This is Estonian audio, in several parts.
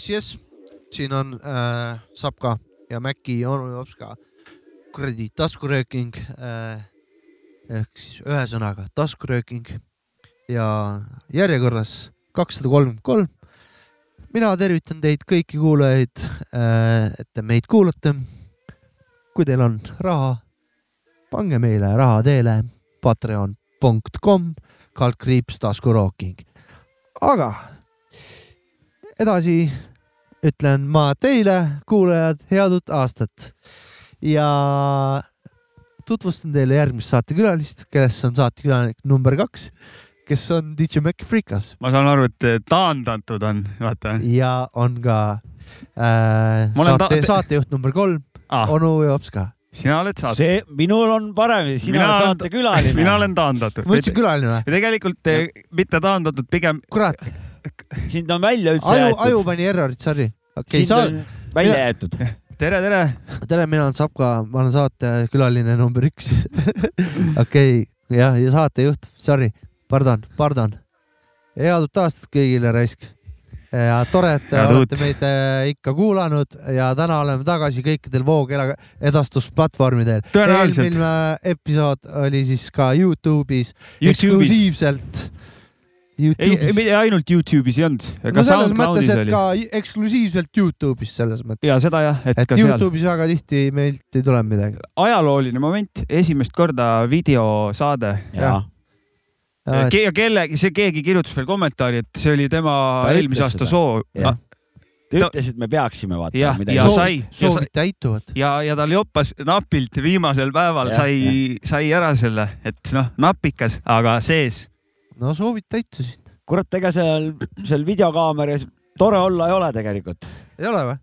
jess, jess, siin on äh, Sapka ja Mäkki onu jops ka kuradi taskurööking äh, ehk siis ühesõnaga taskurööking ja järjekorras kakssada kolmkümmend kolm. mina tervitan teid kõiki kuulajaid äh,, et te meid kuulate. kui teil on raha, pange meile raha teele patreon.com kaldkriips taskurooking. aga edasi ütlen ma teile, kuulajad, head uut aastat ja tutvustan teile järgmist saatekülalist, kes on saatekülaline number kaks, kes on DJ Mac Freekas ma saan aru, et taandatud on, vaata. ja on ka äh, saate, saatejuht number kolm, Ah, onu Jops ka. sina oled saate. see, minul on parem, sina Mina oled saatekülaline. mina olen taandatud. ma ütlesin külaline või? tegelikult eh, mitte taandatud, pigem kurat, sind on välja üldse aju, jäetud. aju pani errorit, sorry. okei, sind sa, on välja jäetud. tere, tere. tere, mina olen Sapka, ma olen saatekülaline number üks siis. okei, jah, ja saatejuht, sorry, pardon, pardon. head uut aastat kõigile raisk. ja tore, et te olete meid äh, ikka kuulanud ja täna oleme tagasi kõikidel voogedastusplatvormidel. eelmine episood oli siis ka Youtube'is, Youtube'is. eksklusiivselt. ei, Youtube'is. mitte ainult Youtube'is ei olnud, no ka selles mõttes, et oli. ka eksklusiivselt Youtube'is selles mõttes. ja seda jah, et et ka seal. Youtube'is väga tihti meilt ei tule midagi. ajalooline moment, esimest korda videosaade. jaa, ja kelle, see keegi kirjutas veel kommentaari, et see oli tema Ta eelmise aasta seda. soov. Jah. ta ütles, et me peaksime Jah, vaatama midagi ja ja sa- soovid täituvad. ja, ja tal joppas napilt viimasel päeval Jah, sai, sai ära selle, et noh, napikas, aga sees. No soovid täitusid. kurat, ega seal, seal videokaameras tore olla ei ole tegelikult. ei ole või?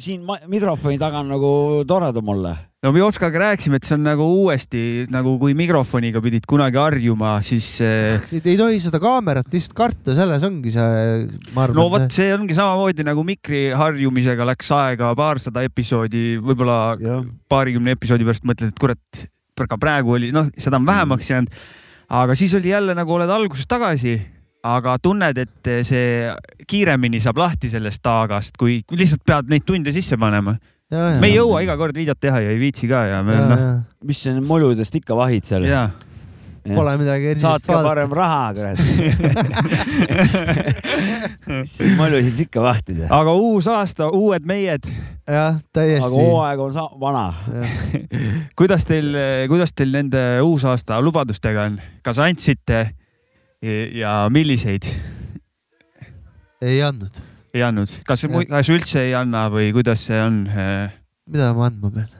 siin mikrofoni taga on nagu toredam olla. no me Oskaga rääkisime, et see on nagu uuesti nagu kui mikrofoniga pidid kunagi harjuma, siis eh, ei tohi seda kaamerat lihtsalt karta, selles ongi see, ma no vot arvan, see ongi samamoodi nagu mikri harjumisega läks aega paarsada episoodi, võib-olla paarikümne episoodi pärast mõtled, et kurat, aga praegu oli, noh, seda on vähemaks jäänud. Aga siis oli jälle nagu oled alguses tagasi, aga tunned, et see kiiremini saab lahti sellest taagast, kui lihtsalt pead neid tunde sisse panema. see. me ei jõua iga kord videot teha ja ei viitsi ka ja me noh, mis sa muljudest ikka vahid seal? ja Pole midagi erilist saatke parem raha, kurat. mis sa muljusid ikka vahtida? aga uus aasta, uued meied, jah, aga täiesti. hooaeg on sa- vana. kuidas teil, kuidas teil nende uusaasta lubadustega on, kas andsite ja milliseid ei andnud. ei andnud, kas, kas üldse ei anna või kuidas see on? mida ma andma pean?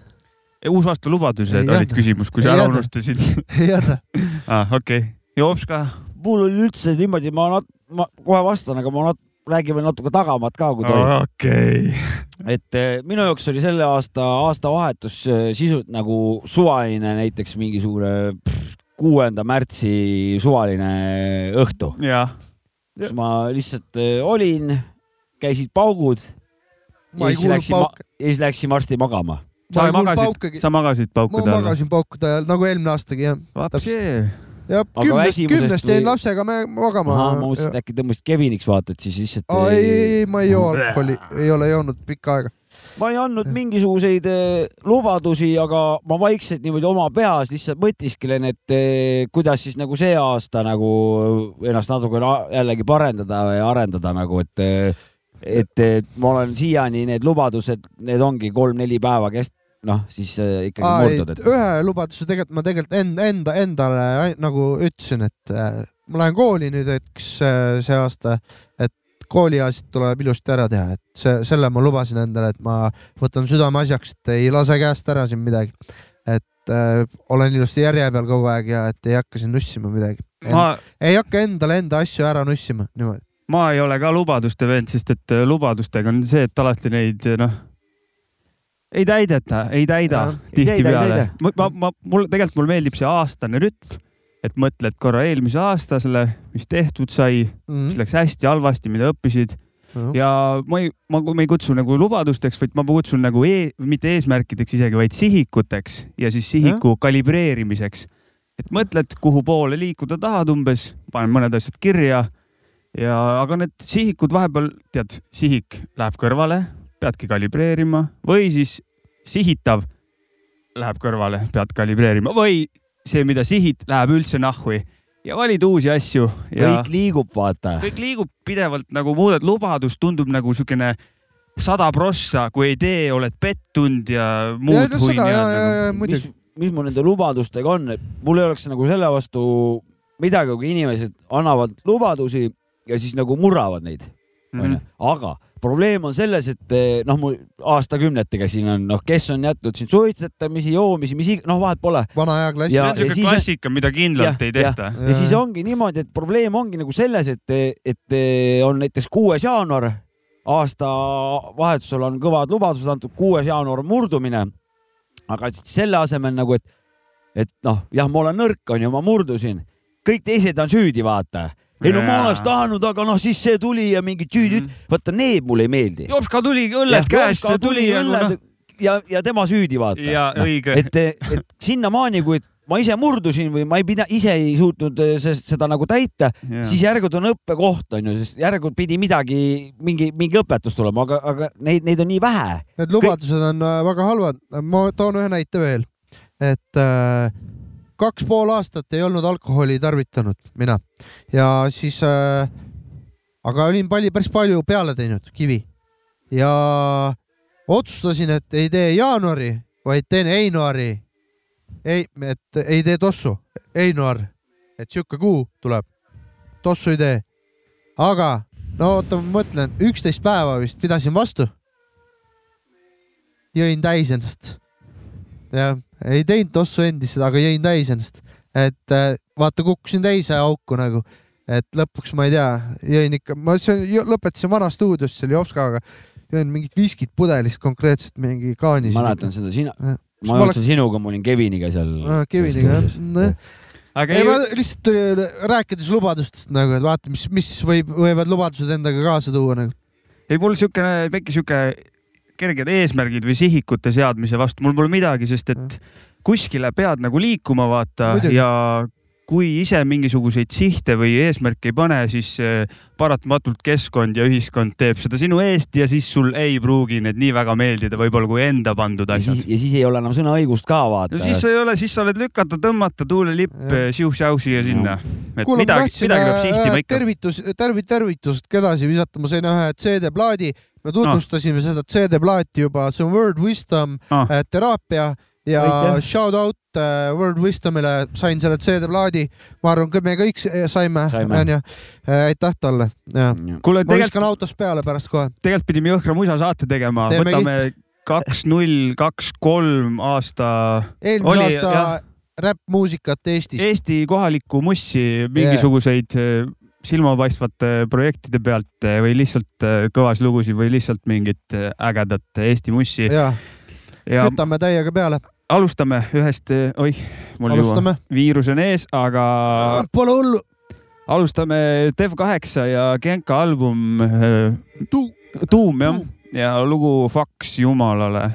uusaasta lubadused Ei olid anna. küsimus, kui sa ära unustasid ei anna. ah,. okei okay., Joops ka. mul oli üldse niimoodi, ma nat-, ma kohe vastan, aga ma nat-, räägin veel natuke tagamaad ka, kui tohib. okei. et eh, minu jaoks oli selle aasta aastavahetus eh, sisult nagu suvaline, näiteks mingisugune kuuenda märtsi suvaline õhtu, kus ma lihtsalt eh, olin, käisid paugud ma ei Ja siis läksin ma- ja siis läksin varsti magama. ma sa magasid sa magasid ma paukude all? magasin paukude ajal nagu eelmine aastagi jah. vapsi, ja Aga kümnest, kümnest või- jäin lapsega me- magama. ma mõtlesin, et äkki tõmbasid Keviniks vaata, et siis lihtsalt ei, ei, ei, ma ei joo alkoholi, ei ole joonud pikka aega. ma ei andnud mingisuguseid eh, lubadusi, aga ma vaikselt niimoodi oma peas lihtsalt mõtisklen, et eh, kuidas siis nagu see aasta nagu ennast natukene jällegi parendada ja arendada nagu, et et, et ma olen siiani need lubadused, need ongi kolm-neli päeva kest-, noh siis eh, ikkagi Aa, ei, murdud, et ühe lubaduse tegelikult ma tegelikult enda, enda, endale nagu ütlesin, et äh, ma lähen kooli nüüd, eks äh, see aasta, et kooliasjad tuleb ilusti ära teha, et see, selle ma lubasin endale, et ma võtan südameasjaks, et ei lase käest ära siin midagi. et äh, olen ilusti järje peal kogu aeg ja et ei hakka siin nussima midagi. ma, ei hakka endale enda asju ära nussima, niimoodi. ma ei ole ka lubaduste vend, sest et äh, lubadustega on see, et alati neid noh, ei täideta, ei täida tihtipeale. ma, ma, mul tegelikult mulle meeldib see aastane rütm, et mõtled korra eelmise aasta selle, mis tehtud sai, Mhm. mis läks hästi, halvasti, mida õppisid. Ja ma ei, ma, ma ei kutsu nagu lubadusteks, vaid ma kutsun nagu e mitte eesmärkideks isegi, vaid sihikuteks ja siis sihiku kalibreerimiseks. et mõtled, kuhu poole liikuda tahad umbes, panen mõned asjad kirja. Ja, aga need sihikud vahepeal, tead, sihik läheb kõrvale, peadki kalibreerima või siis sihitav läheb kõrvale, pead kalibreerima või see, mida sihid, läheb üldse nahhui ja valid uusi asju ja kõik liigub, vaata. kõik liigub pidevalt nagu muudad, lubadus tundub nagu siukene sada prossa, kui ei tee, oled pettunud ja muud ja no huini ja, nagu. ja mis mis mul nende lubadustega on, et mul ei oleks nagu selle vastu midagi, kui inimesed annavad lubadusi ja siis nagu murravad neid, onju. aga probleem on selles, et eh, noh, mul aastakümnetega siin on, noh, kes on jätnud siin suitsetamisi, joomisi, mis iganes, noh, vahet pole. vana aja klass Ja- see on on- klassika, mida kindlalt ei tehta. ja siis ongi niimoodi, et probleem ongi nagu selles, et, et eh, on näiteks kuues jaanuar, aastavahetusel on kõvad lubadused antud, kuues jaanuar on murdumine. aga selle asemel nagu, et, et noh, jah, ma olen nõrk, onju, ma murdusin, kõik teised on süüdi, vaata. Ei no ma oleks tahtnud, aga noh, siis see tuli ja mingid süüdid, vaata need mulle ei meeldi. Jopska tuli õlled käest, see tuli ja õlled noh, ja, ja tema süüdi, vaata. ja õige. et, et sinnamaani, kui ma ise murdusin või ma ei pida, ise ei suutnud eh, se- seda nagu täita, siis järelikult on õppekoht onju, sest järelikult pidi midagi, mingi, mingi õpetus tulema, aga, aga neid, neid on nii vähe. Need lubadused on äh, väga halvad. ma toon ühe näite veel, et äh, kaks pool aastat ei olnud alkoholi tarvitanud mina ja siis äh,, aga olin palju, päris palju peale teinud, kivi ja otsustasin, et ei tee jaanuari, vaid teen Einuari. ei, et ei tee tossu, Einuar, et sihuke kuu tuleb, tossu ei tee. aga no oota, ma mõtlen, üksteist päeva vist pidasin vastu jõin täis ennast. jah, ei teinud tossu endiselt, aga jõin täis ennast, et äh, vaata, kukkusin teise auku nagu, et lõpuks ma ei tea, jõin ikka, ma see, lõpetasin vana stuudios seal Jopskaga, jõin mingit viskit pudelist konkreetselt mingi kaanis. mäletan seda, sina, ma jooksin sinuga, ma olin Keviniga seal. Keviniga jah, nojah. aga ei, ei ma, lihtsalt tuli rääkides lubadustest nagu, et vaata, mis, mis võib, võivad lubadused endaga kaasa tuua nagu. ei mul siukene väike siuke kerged eesmärgid või sihikute seadmise vastu, mul pole midagi, sest et kuskile pead nagu liikuma vaata Muidugi. ja kui ise mingisuguseid sihte või eesmärke ei pane, siis eh, paratamatult keskkond ja ühiskond teeb seda sinu eest ja siis sul ei pruugi need nii väga meeldida, võib-olla kui enda pandud ja asjad siis, ja siis ei ole enam sõnaõigust ka vaata no. siis ei ole, siis sa oled lükata, tõmmata tuulelipp Jah. siu-säu siia sinna. et kuule, ma midagi, tahtsin midagi peab äh, sihtima ikka. tervitus, tervit-, tervitust edasi visata, ma sain ühe CD-plaadi, me tutvustasime seda CD-plaati juba, see on Word Wisdom Ah. äh, teraapia ja Aitäh. shout out äh, Word Wisdomile, sain selle CD-plaadi, ma arvan, me kõik saime, onju. aitäh talle! Ja kuule, ma viskan autost peale pärast kohe. tegelikult pidime Jõhkra musa saate tegema, võtame kaks, null, kaks, kolm aasta eelmise Oli, aasta räppmuusikat Eestis. Eesti kohalikku mussi mingisuguseid yeah. silmapaistvate projektide pealt või lihtsalt eh, kõvas lugusid või lihtsalt mingit ägedat Eesti mussi. Ja ja kütame täiega peale, alustame ühest, oih, mul juba viirus on ees, aga Pole hullu. alustame Dev8 ja Genka album eh, Tuu- Tuum jah, ja lugu Faks Jumalale.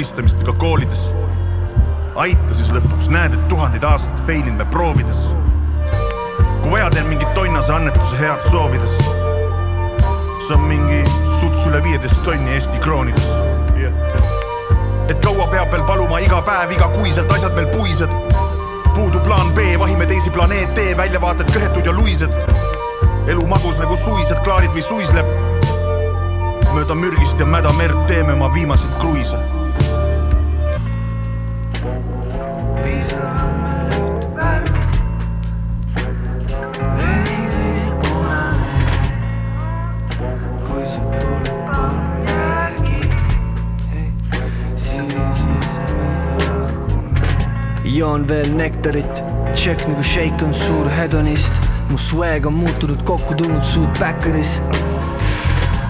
Tulistamistega koolides. aita siis lõpuks, näed, et tuhandeid aastaid failin me proovides. kui vaja, teen mingit tonnase annetuse head soovides. see on mingi suts üle viieteist tonni Eesti kroonides et kaua peab veel paluma iga päev, igakuiselt asjad meil puised. puudu plaan B, vahime teisi planeete, väljavaated kõhetud ja luised. elu magus nagu suised, klaarid või suisleb. mööda mürgist ja mäda merd teeme oma viimaseid kruiise. Veel nektarit, tšekk nagu shake on suur hedonist, mu swag on muutunud kokku tulnud suud backeris.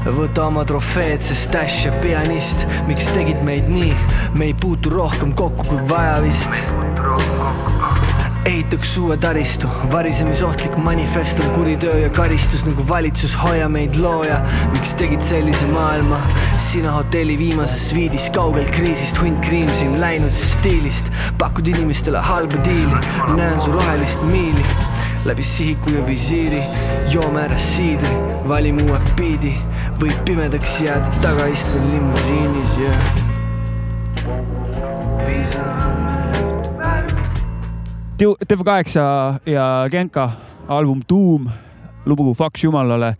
Võta oma trofeed, see stash ja pianist, miks tegid meid nii, me ei puutu rohkem kokku kui vaja vist. ehitaks uue taristu, varisemisohtlik manifest on kuritöö ja karistus nagu valitsus, hoia meid looja, miks tegid sellise maailma? sina hotelli viimases sviidis kaugelt kriisist, hunt kriimsim läinud stiilist, pakud inimestele halba diili, näen su rohelist miili läbi sihiku ja visiiri, joome ära siidri, valime uue biidi, võib pimedaks jääda tagaistmel limusiinis ja yeah.. värvi. TV8 ja Genka album Doom, lugu Faks Jumalale.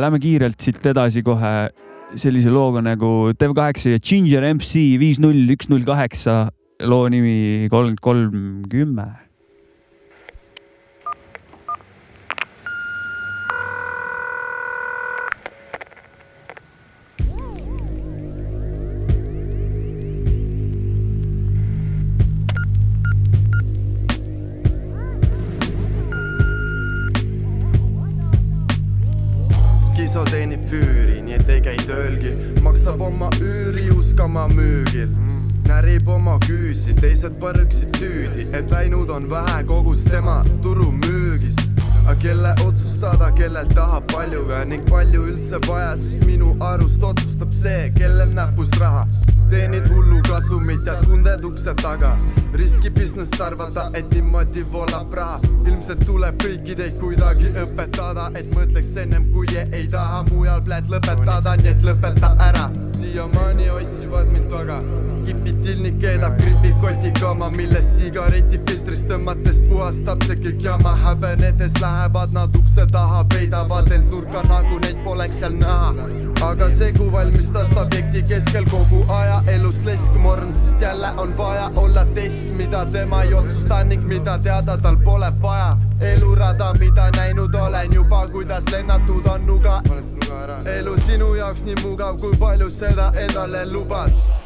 Lähme kiirelt siit edasi kohe sellise looga nagu TV8 ja Ginger MC viis null üks null kaheksa, loo nimi kolmkümmend kolm kümme. Business arvata, et niimoodi voolab raha. ilmselt tuleb kõiki teid kuidagi õpetada, et mõtleks ennem kui ei taha mujal pläd lõpetada, nii et lõpeta ära. siiamaani otsivad mind taga, kipid tilnik keedab gripikotiga oma, milles sigaretifiltrist tõmmates puhastab see kõik jama, häbenedes lähevad nad ukse taha, peidavad end nurka nagu neid poleks seal näha. Aga segu valmistas ta objekti keskel kogu aja elust leskmorn, sest jälle on vaja olla test, mida tema ei otsusta ning mida teada tal pole vaja. elurada, mida näinud olen juba, kuidas lennatud on nuga. elu sinu jaoks nii mugav, kui palju seda endale lubad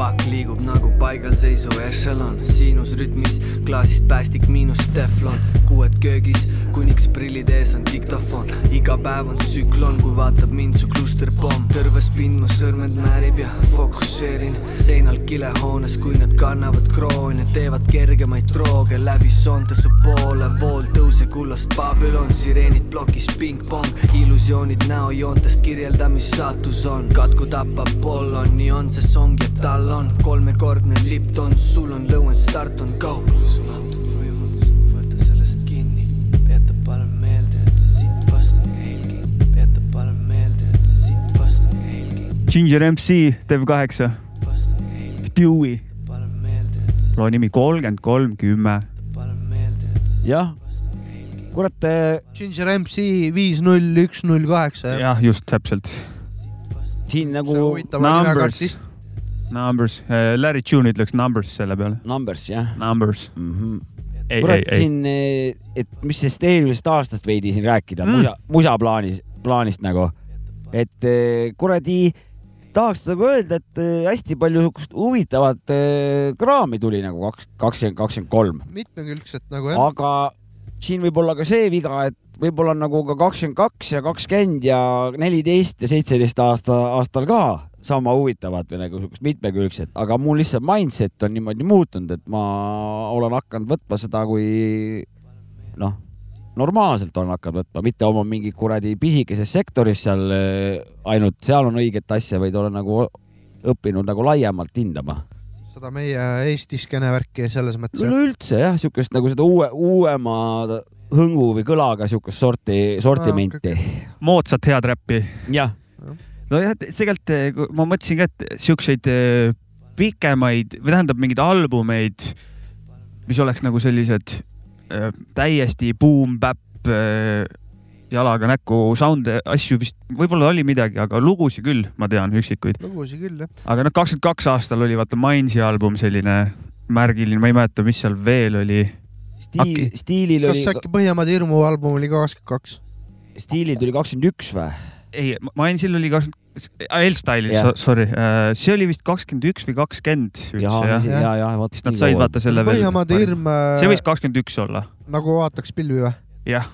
pakk liigub nagu paigalseisu ešelon, siinusrütmis, klaasist päästik miinus teflon, kuued köögis, kuniks prillid ees on diktofon, iga päev on tsüklon, kui vaatab mind su klusterpomm, tõrves pind mu sõrmed määrib ja fokusseerin seinal kilehoones, kui nad kannavad kroone, teevad kergemaid drooge läbi soonte su poole, vool tõuse kullast Babylon, sireenid plokis pingpong, illusioonid näojoontest kirjelda, mis saatus on, katku tapab Pollon, nii on see song ja tal on kolmekordne Lipton, sul on lõuend, start on go. sul antud võimalus, võta sellest kinni, peata parem meelde, et see siit vastu ei helgi, peata parem meelde, et see siit vastu ei helgi, Ginger MC, TV8, vastu ei helgi, Dewey, loo nimi kolmkümmend kolm kümme. jah, kurat, Ginger MC viis null üks null kaheksa. jah, just täpselt. siin nagu see huvitava nimega Numbers. artist. Numbers, Larry Tune ütleks numbers selle peale. numbers jah Numbers. mm. -hmm. kurat, siin, et mis sellest eelmisest aastast veidi siin rääkida Mm. musa, musa plaanis, plaanist nagu, et eh, kuradi tahaks nagu öelda, et eh, hästi palju siukest huvitavat eh, kraami tuli nagu kaks, kakskümmend, kakskümmend kolm, mitmekülgset nagu jah. aga siin võib olla ka see viga, et võib-olla nagu ka kakskümmend kaks ja kakskümmend ja neliteist ja seitseteist aasta, aastal ka sama huvitavat või nagu siukest mitmekülgset, aga mul lihtsalt mindset on niimoodi muutunud, et ma olen hakanud võtma seda kui noh, normaalselt on hakanud võtma, mitte oma mingi kuradi pisikeses sektoris seal ainult seal on õiget asja, vaid olen nagu õppinud nagu laiemalt hindama. seda meie Eesti skeene värki selles mõttes. üleüldse jah, siukest nagu seda uue, uuema hõngu või kõlaga siukest sorti, sortimenti. moodsat head räppi. jah, nojah, tegelikult eh, ma mõtlesin ka, et siukseid eh, pikemaid või tähendab mingeid albumeid, mis oleks nagu sellised eh, täiesti boom-bap jalaga näkku sound'e, asju vist, võib-olla oli midagi, aga lugusid küll, ma tean üksikuid. lugusid küll jah. aga noh, kakskümmend kaks aastal oli vaata Mainsi album selline märgiline, ma ei mäleta, mis seal veel oli. stiil stiilil kas oli, äkki Põhjamaade Hirmu album oli ka kakskümmend kaks? stiilil tuli kakskümmend üks või? ei, Mainsil oli kakskümmend, L-Style'is Jah. yeah., sorry, see oli vist kakskümmend üks või kakskümmend ja, ja, ja, ja vot. siis nad said vaata selle veel. Põhjamaade Hirm see võis äh, kakskümmend üks olla, nagu vaataks pilvi või? jah,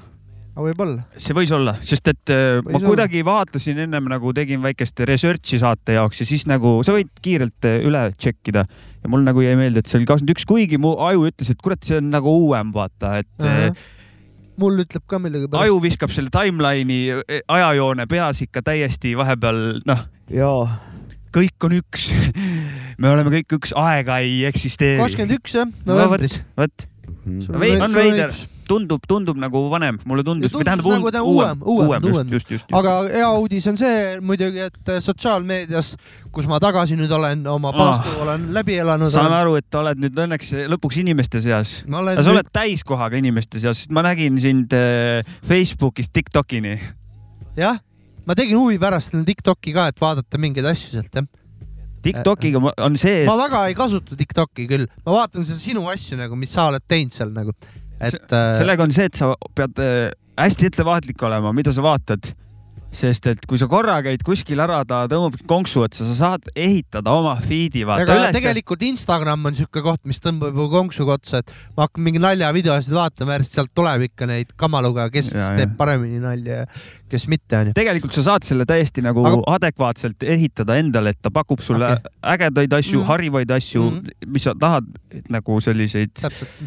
võib-olla. see võis olla, sest et äh, ma Võis olla. kuidagi vaatasin ennem nagu tegin väikest research'i saate jaoks ja siis nagu sa võid kiirelt äh, üle check ida ja mul nagu jäi meelde, et see oli kakskümmend üks, kuigi mu aju ütles, et kurat, see on nagu uuem, vaata, et äh, mul ütleb ka millegipärast. aju viskab selle timeline'i äh, ajajoone peas ikka täiesti vahepeal, noh, jaa, kõik on üks. me oleme kõik üks, aega ei eksisteeri. kakskümmend üks jah, novembris. vot, Vei- on veider. tundub, tundub nagu vanem, mulle tundus. Ja tundus nagu ta uuem, uuem, uuem. just, just, just. aga hea uudis on see muidugi, et äh, sotsiaalmeedias, kus ma tagasi nüüd olen, oma Ah. paastu olen läbi elanud. saan aru, et oled nüüd õnneks lõpuks inimeste seas. olen sa nüüd oled täiskohaga inimeste seas, sest ma nägin sind äh, Facebookist Tiktokini. jah, ma tegin huvi pärast Tiktoki ka, et vaadata mingeid asju sealt jah. Tiktokiga on see, ma väga ei kasuta Tiktoki küll, ma vaatan seal sinu asju nagu, mis sa oled teinud seal nagu, et äh, sellega on see, et sa pead äh, hästi ettevaatlik olema, mida sa vaatad. sest et kui sa korra käid kuskil ära, ta tõmbab konksu otsa, sa saad ehitada oma feed'i vaata üles. tegelikult Instagram on siuke koht, mis tõmbab ju konksuga otsa, et ma hakkan mingi naljavideosid vaatama, järjest sealt tuleb ikka neid kamaluga, kes ja, teeb ja. paremini nalja ja kes mitte onju. tegelikult sa saad selle täiesti nagu Aga- adekvaatselt ehitada endale, et ta pakub sulle okay. ägedaid asju mm., harivaid asju mm., mis sa tahad nagu selliseid,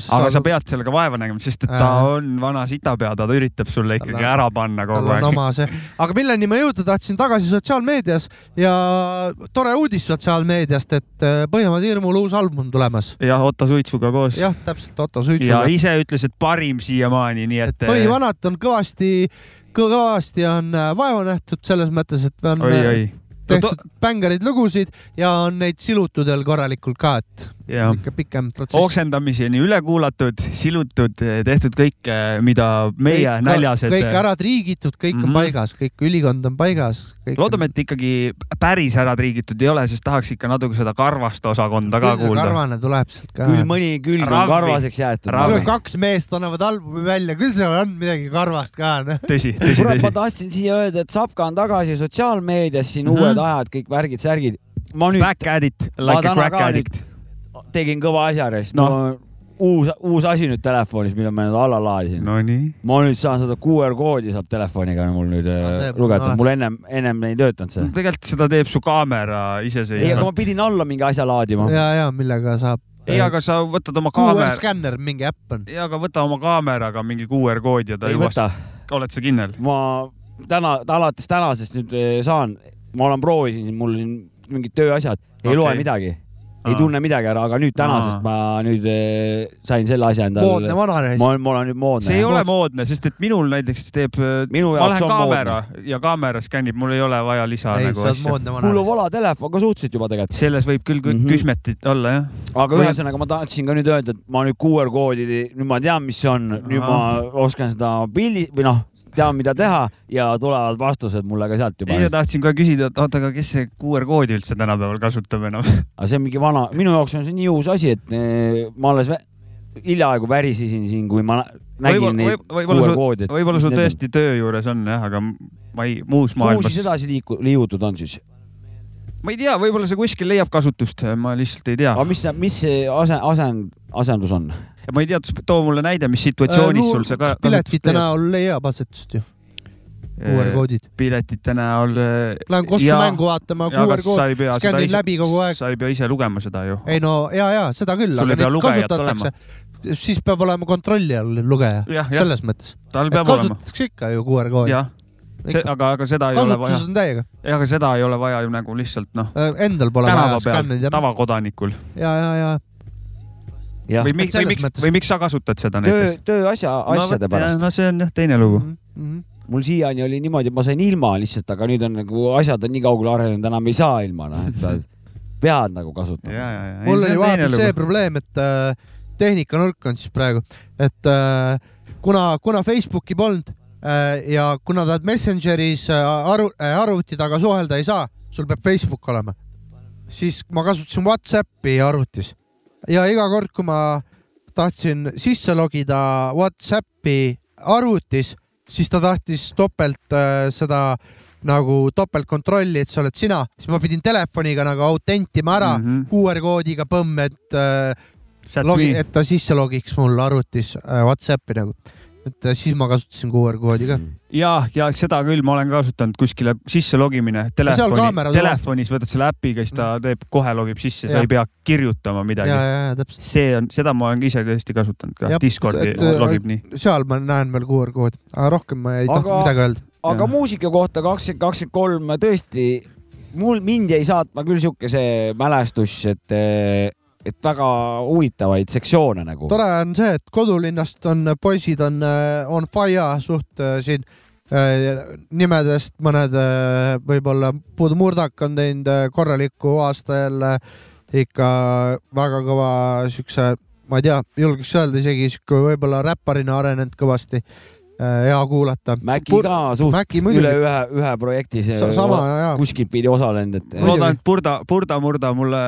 aga sa pead sellega vaeva nägema, sest et ta Äh. on vana sitapea, ta üritab sulle ikkagi Tal on- ära panna tal kogu on aeg. oma see, aga milleni ma jõuda tahtsin tagasi sotsiaalmeedias ja tore uudis sotsiaalmeediast, et äh, Põhjamaade Hirmul uus album tulemas. jah, Otto Suitsuga koos. jah, täpselt Otto ja Suitsuga. ise ütles, et parim siiamaani, nii et, et põhivanat on kõvasti, kõvasti on äh, vaeva nähtud selles mõttes, et on oi, äh, oi. tehtud bängareid lugusid ja on neid silutud veel korralikult ka, et ikka pikem protsess. oksendamiseni üle kuulatud, silutud, tehtud kõike, mida meie kõik, näljased. kõik ära triigitud, kõik mm Mhm. -hmm. on paigas, kõik ülikond on paigas. loodame, et ikkagi päris ära triigitud ei ole, sest tahaks ikka natuke seda karvast osakonda ka kuulda. karvane tuleb sealt ka. küll mõni külg on karvaseks jäetud. Kaks meest annavad albumi välja, küll seal on midagi karvast ka, noh. tõsi, tõsi, kurat, ma tõsi. tahtsin siia öelda, et Sapka on tagasi sotsiaalmeedias, siin Mhm. uued ajad, kõik värgid-särgid. ma nüüd Back addict, like a crack addict. Tegin kõva asja, Noh. no. uus, uus asi nüüd telefonis, mille ma nüüd alla laadisin no.. Ma nüüd saan seda QR koodi saab telefoniga mul nüüd äh, pole lugeda, mul ennem, ennem ei töötanud see. tegelikult seda teeb su kaamera ei, aga ma iseseisvalt. pidin alla mingi asja laadima. ja, ja millega saab. ei, aga sa võtad oma QR kaamera, skänner, mingi äpp on. ja aga võta oma kaameraga mingi QR kood ja ta ei võta, oled sa kindel? ma täna, alates tänasest nüüd eh, saan, ma olen proovisin, mul siin mingid tööasjad, ei Okei. loe midagi, ei Aa. tunne midagi ära, aga nüüd tänasest Aa. ma nüüd eh, sain selle asja moodne endale. vananeis ma. olen, ma olen nüüd moodne. see ei ole moodne, sest et minul näiteks teeb, minu ma lähen on kaamera moodne. ja kaamera skännib, mul ei ole vaja lisa ei, nagu sa oled asja. moodne mul on vala telefon ka suhteliselt juba tegelikult. selles võib küll kõik Mhm. küsmetit olla jah. aga Või- ühesõnaga ma tahtsin ka nüüd öelda, et ma nüüd QR koodi, nüüd ma tean, mis see on, nüüd ma oskan seda pildi või noh, tean, mida teha ja tulevad vastused mulle ka sealt juba. eile tahtsin ka küsida, et oota, aga kes see QR koodi üldse tänapäeval kasutab enam? aga see on mingi vana, minu jaoks on see nii uus asi, et eh, ma alles hiljaaegu värisesin siin, kui ma nä- nägin neid võib-olla QR koodi. võib-olla sul tõesti töö juures on jah, aga ma ei, muus kuhu maailmas siis, edasi liiku-, liigutud on siis? ma ei tea, võib-olla see kuskil leiab kasutust, ma lihtsalt ei tea aga. mis, mis see ase-, asend, asendus on? Ma ei tea, too mulle näide, mis situatsioonis sul see ka kasutust piletite näol leiab asetust ju. QR-koodid. piletite näol. Lähen Kossu mängu vaatama, ja QR-kood skännin läbi kogu aeg. sa ei pea ise lugema seda ju. ei no ja, ja seda küll, aga neid kasutatakse, siis peab olema kontrolli all lugeja, jah, jah, selles mõttes. kasutatakse ikka ju QR-koodi. jah, aga, aga seda ei ole vaja kasutuses. on täiega, aga seda ei ole vaja ju nagu lihtsalt noh, endal pole vaja peal skännida. tavakodanikul. ja, ja, ja jah või, miks, või miks mõttes., või miks sa kasutad seda töö näiteks?, tööasja, asjade pärast. no see on jah teine lugu. mm. -hmm. mul siiani oli niimoodi, et ma sain ilma lihtsalt, aga nüüd on nagu asjad on nii kaugele arenenud, enam ei saa ilma, noh, et pead, nagu kasutama. mul oli vahepeal see probleem, et äh, tehnikanurk on siis praegu, et äh, kuna, kuna Facebooki polnud äh, ja kuna tahad Messengeris äh, aru, äh, arvuti taga suhelda ei saa, sul peab Facebook olema, siis ma kasutasin Whatsappi arvutis ja iga kord, kui ma tahtsin sisse logida Whatsappi arvutis, siis ta tahtis topelt äh, seda nagu topeltkontrolli, et sa oled sina, siis ma pidin telefoniga nagu autentima ära mm. -hmm. QR-koodiga põmm, et äh, logi, et ta sisse logiks mul arvutis äh, Whatsappi nagu. Et äh, siis ma kasutasin QR-koodi ka. ja, ja seda küll ma olen kasutanud kuskile sisse logimine telefoni telefonis võtad selle äpiga, siis ta teeb kohe logib sisse, sa ei pea kirjutama ja, midagi. ja, ja täpselt. see on, seda ma olen ise tõesti kasutanud ka Discordi et, äh, logib nii. seal ma näen veel QR-koodi, aga rohkem ma ei Aga- tahtnud midagi öelda. aga Jah. muusika kohta kakskümmend, kakskümmend kolm tõesti, mul, mind jäi saatma küll sihuke see mälestus, et, et väga huvitavaid sektsioone nagu. tore on see, et kodulinnast on poisid on äh, on fire suht äh, siin äh, nimedest mõned võib-olla Puud Murdak on teinud korraliku aasta jälle ikka väga kõva siukse, ma ei tea, julgeks öelda isegi siuke võib-olla räpparina arenenud kõvasti. hea kuulata. Mäki ka suht Mäki üle muidugi, ühe, ühe projekti see sama ja, kuskilt pidi osalenud, et loodan, et Purda, Purda Murda mulle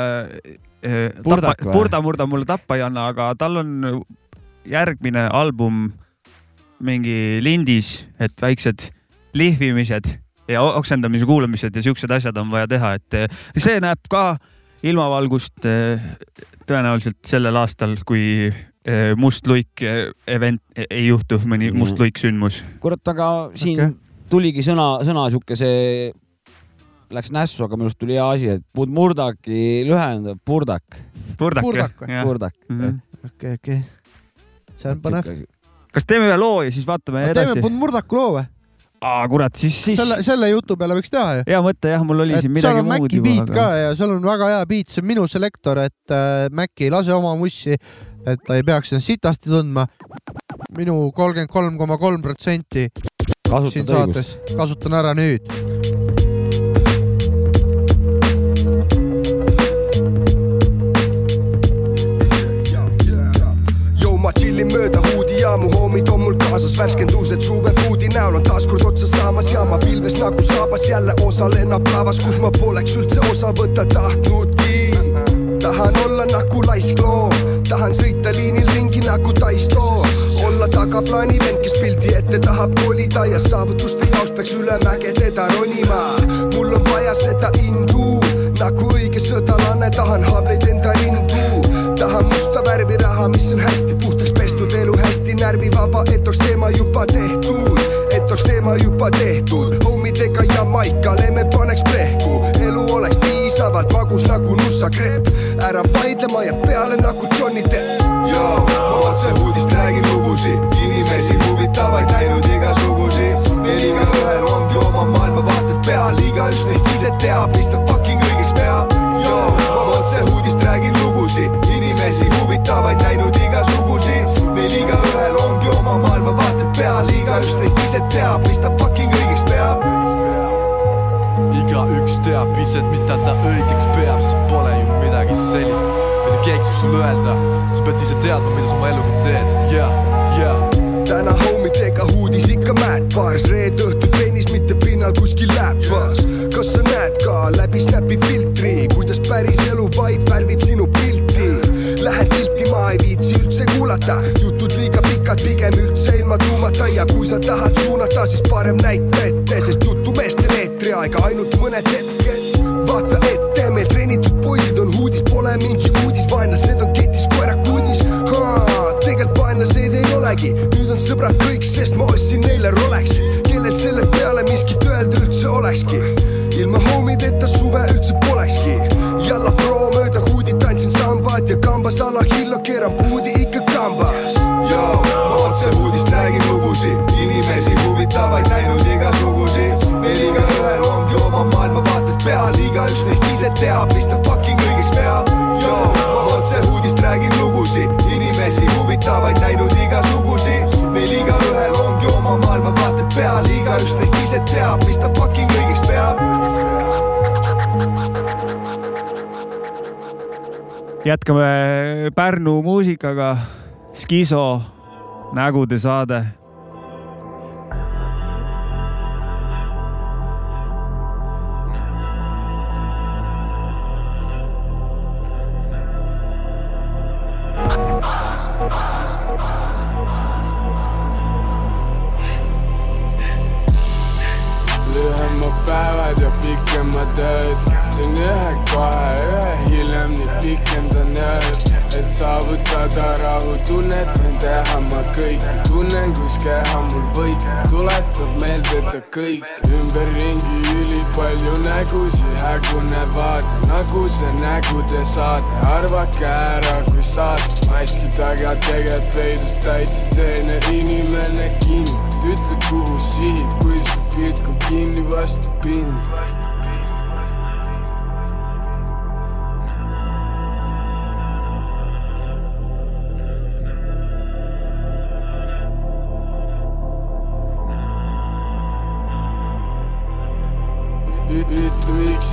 Purdak tappa, või? Purda Murda mulle tappa ei anna, aga tal on järgmine album mingi lindis, et väiksed lihvimised ja oksendamise kuulamised ja siuksed asjad on vaja teha, et eh, see näeb ka ilmavalgust eh, tõenäoliselt sellel aastal, kui must luik event eh, ei juhtu, mõni Mhm. must luik sündmus. kurat, aga siin okay. tuligi sõna, sõna sihuke see, läks nässu, aga minu arust tuli hea asi, et Budmurdaki lühendab Burdak, Purdak, Purdak või? jah? Burdak. Mhm. okei, okei. see on põnev. kas teeme ühe loo ja siis vaatame teeme edasi? Puud Murdaku loo või? aa, kurat, siis, siis selle, selle jutu peale võiks teha ju. hea mõte jah, mul oli et siin seal midagi on muud Maci juba, beat ka aga ja seal on väga hea beat, see on minu selektor, et äh, Maci ei lase oma mussi, et ta ei peaks ennast sitasti tundma. minu kolmkümmend kolm koma kolm protsenti siin saates kasutan ära nüüd. Ma chillin mööda huudi ja mu hoomid on mul kaasas värskendused suvepuudi näol. On taaskord otsa saamas ja ma pilves nagu saabas jälle osalen päevas, kus ma poleks üldse osa võtta tahtnudki. tahan olla nagu laiskloom, tahan sõita liinil ringi nagu Taisto, olla tagaplaani vend, kes pildi ette tahab kolida ja saavutuste jaoks peaks üle mäge teda ronima. mul on vaja seda indu nagu õige sõdalane, tahan haavleid enda indu tahan musta värvi raha, mis on hästi puhtaks pestud, elu hästi närvivaba, et oleks teema juba tehtud, et oleks teema juba tehtud, homidega Jamaikale me paneks plehku, elu oleks piisavalt magus nagu nussakrepp, ära vaidle, ma jään peale nagu Johnny Depp. Joo, ma otse uudist räägin lugusid, inimesi huvitavaid näinud igasugusi, neil igaühel ongi oma maailmavaated peal, igaüks neist ise teab, mis ta fucking õigeks peab. Joo, ma otse uudist räägin lugusid, inimesi huvitavaid näinud igasugusi, neil igaühel ongi oma maailmavaated peal, igaüks neist ise teab, mis ta fucking õigeks peab. igaüks teab ise, mida ta õigeks peab, see pole ju midagi sellist, mida keegi saab sulle öelda. sa pead ise teadma, mida sa oma eluga teed, yeah, yeah. täna homidega huudis ikka Mad Bars, reede õhtul trennis, mitte pinnal kuskil läpas. kas sa näed ka läbi Snapi filtri, kuidas päris elu vibe värvib sinu pilti? Lähen tilti, ma ei viitsi üldse kuulata, jutud liiga pikad, pigem üldse ilma tuumata ja kui sa tahad suunata, siis parem näita ette, sest jutumeestel eetriaega ainult mõned hetked. vaata ette, meil treenitud poisid on huudis, pole mingi uudis, vaenlased on ketis koera kudis. Tegelikult vaenlaseid ei olegi, nüüd on sõbrad kõik, sest ma ostsin neile Rolexi, kellelt selle peale miskit öelda üldse olekski? Ilma homideta suve üldse polekski. Jalla pro mööda huudit tantsin sambat ja kambas alahilla keeran puudi ikka kambas ma otse uudist räägin lugusid. Inimesi huvitavaid näinud igasuguseid meil igaühel ongi oma maailmavaated peal. Igaüks neist ise teab mis ta fucking õigeks peab. Joo, ma otse uudist räägin lugusid. Inimesi huvitavaid näinud igasuguseid meil igaühel ongi oma maailmavaated peal igaüks neist ise teab mis ta fucking õigeks peab jätkame Pärnu muusikaga. Skiso nägude saade. Saavutada rahutunnet, võin teha ma kõike tunnen, kus keha mul võit. Tuletab meelde ta kõik. Ümberringi ülipalju nägusid, hägune vaade nagu see nägude saade. Arvake ära, kui saate maski taga tegelikult peidus täitsa teine inimene kinni. Ütle, kuhu sihid, kui su pilk on kinni vastu pinda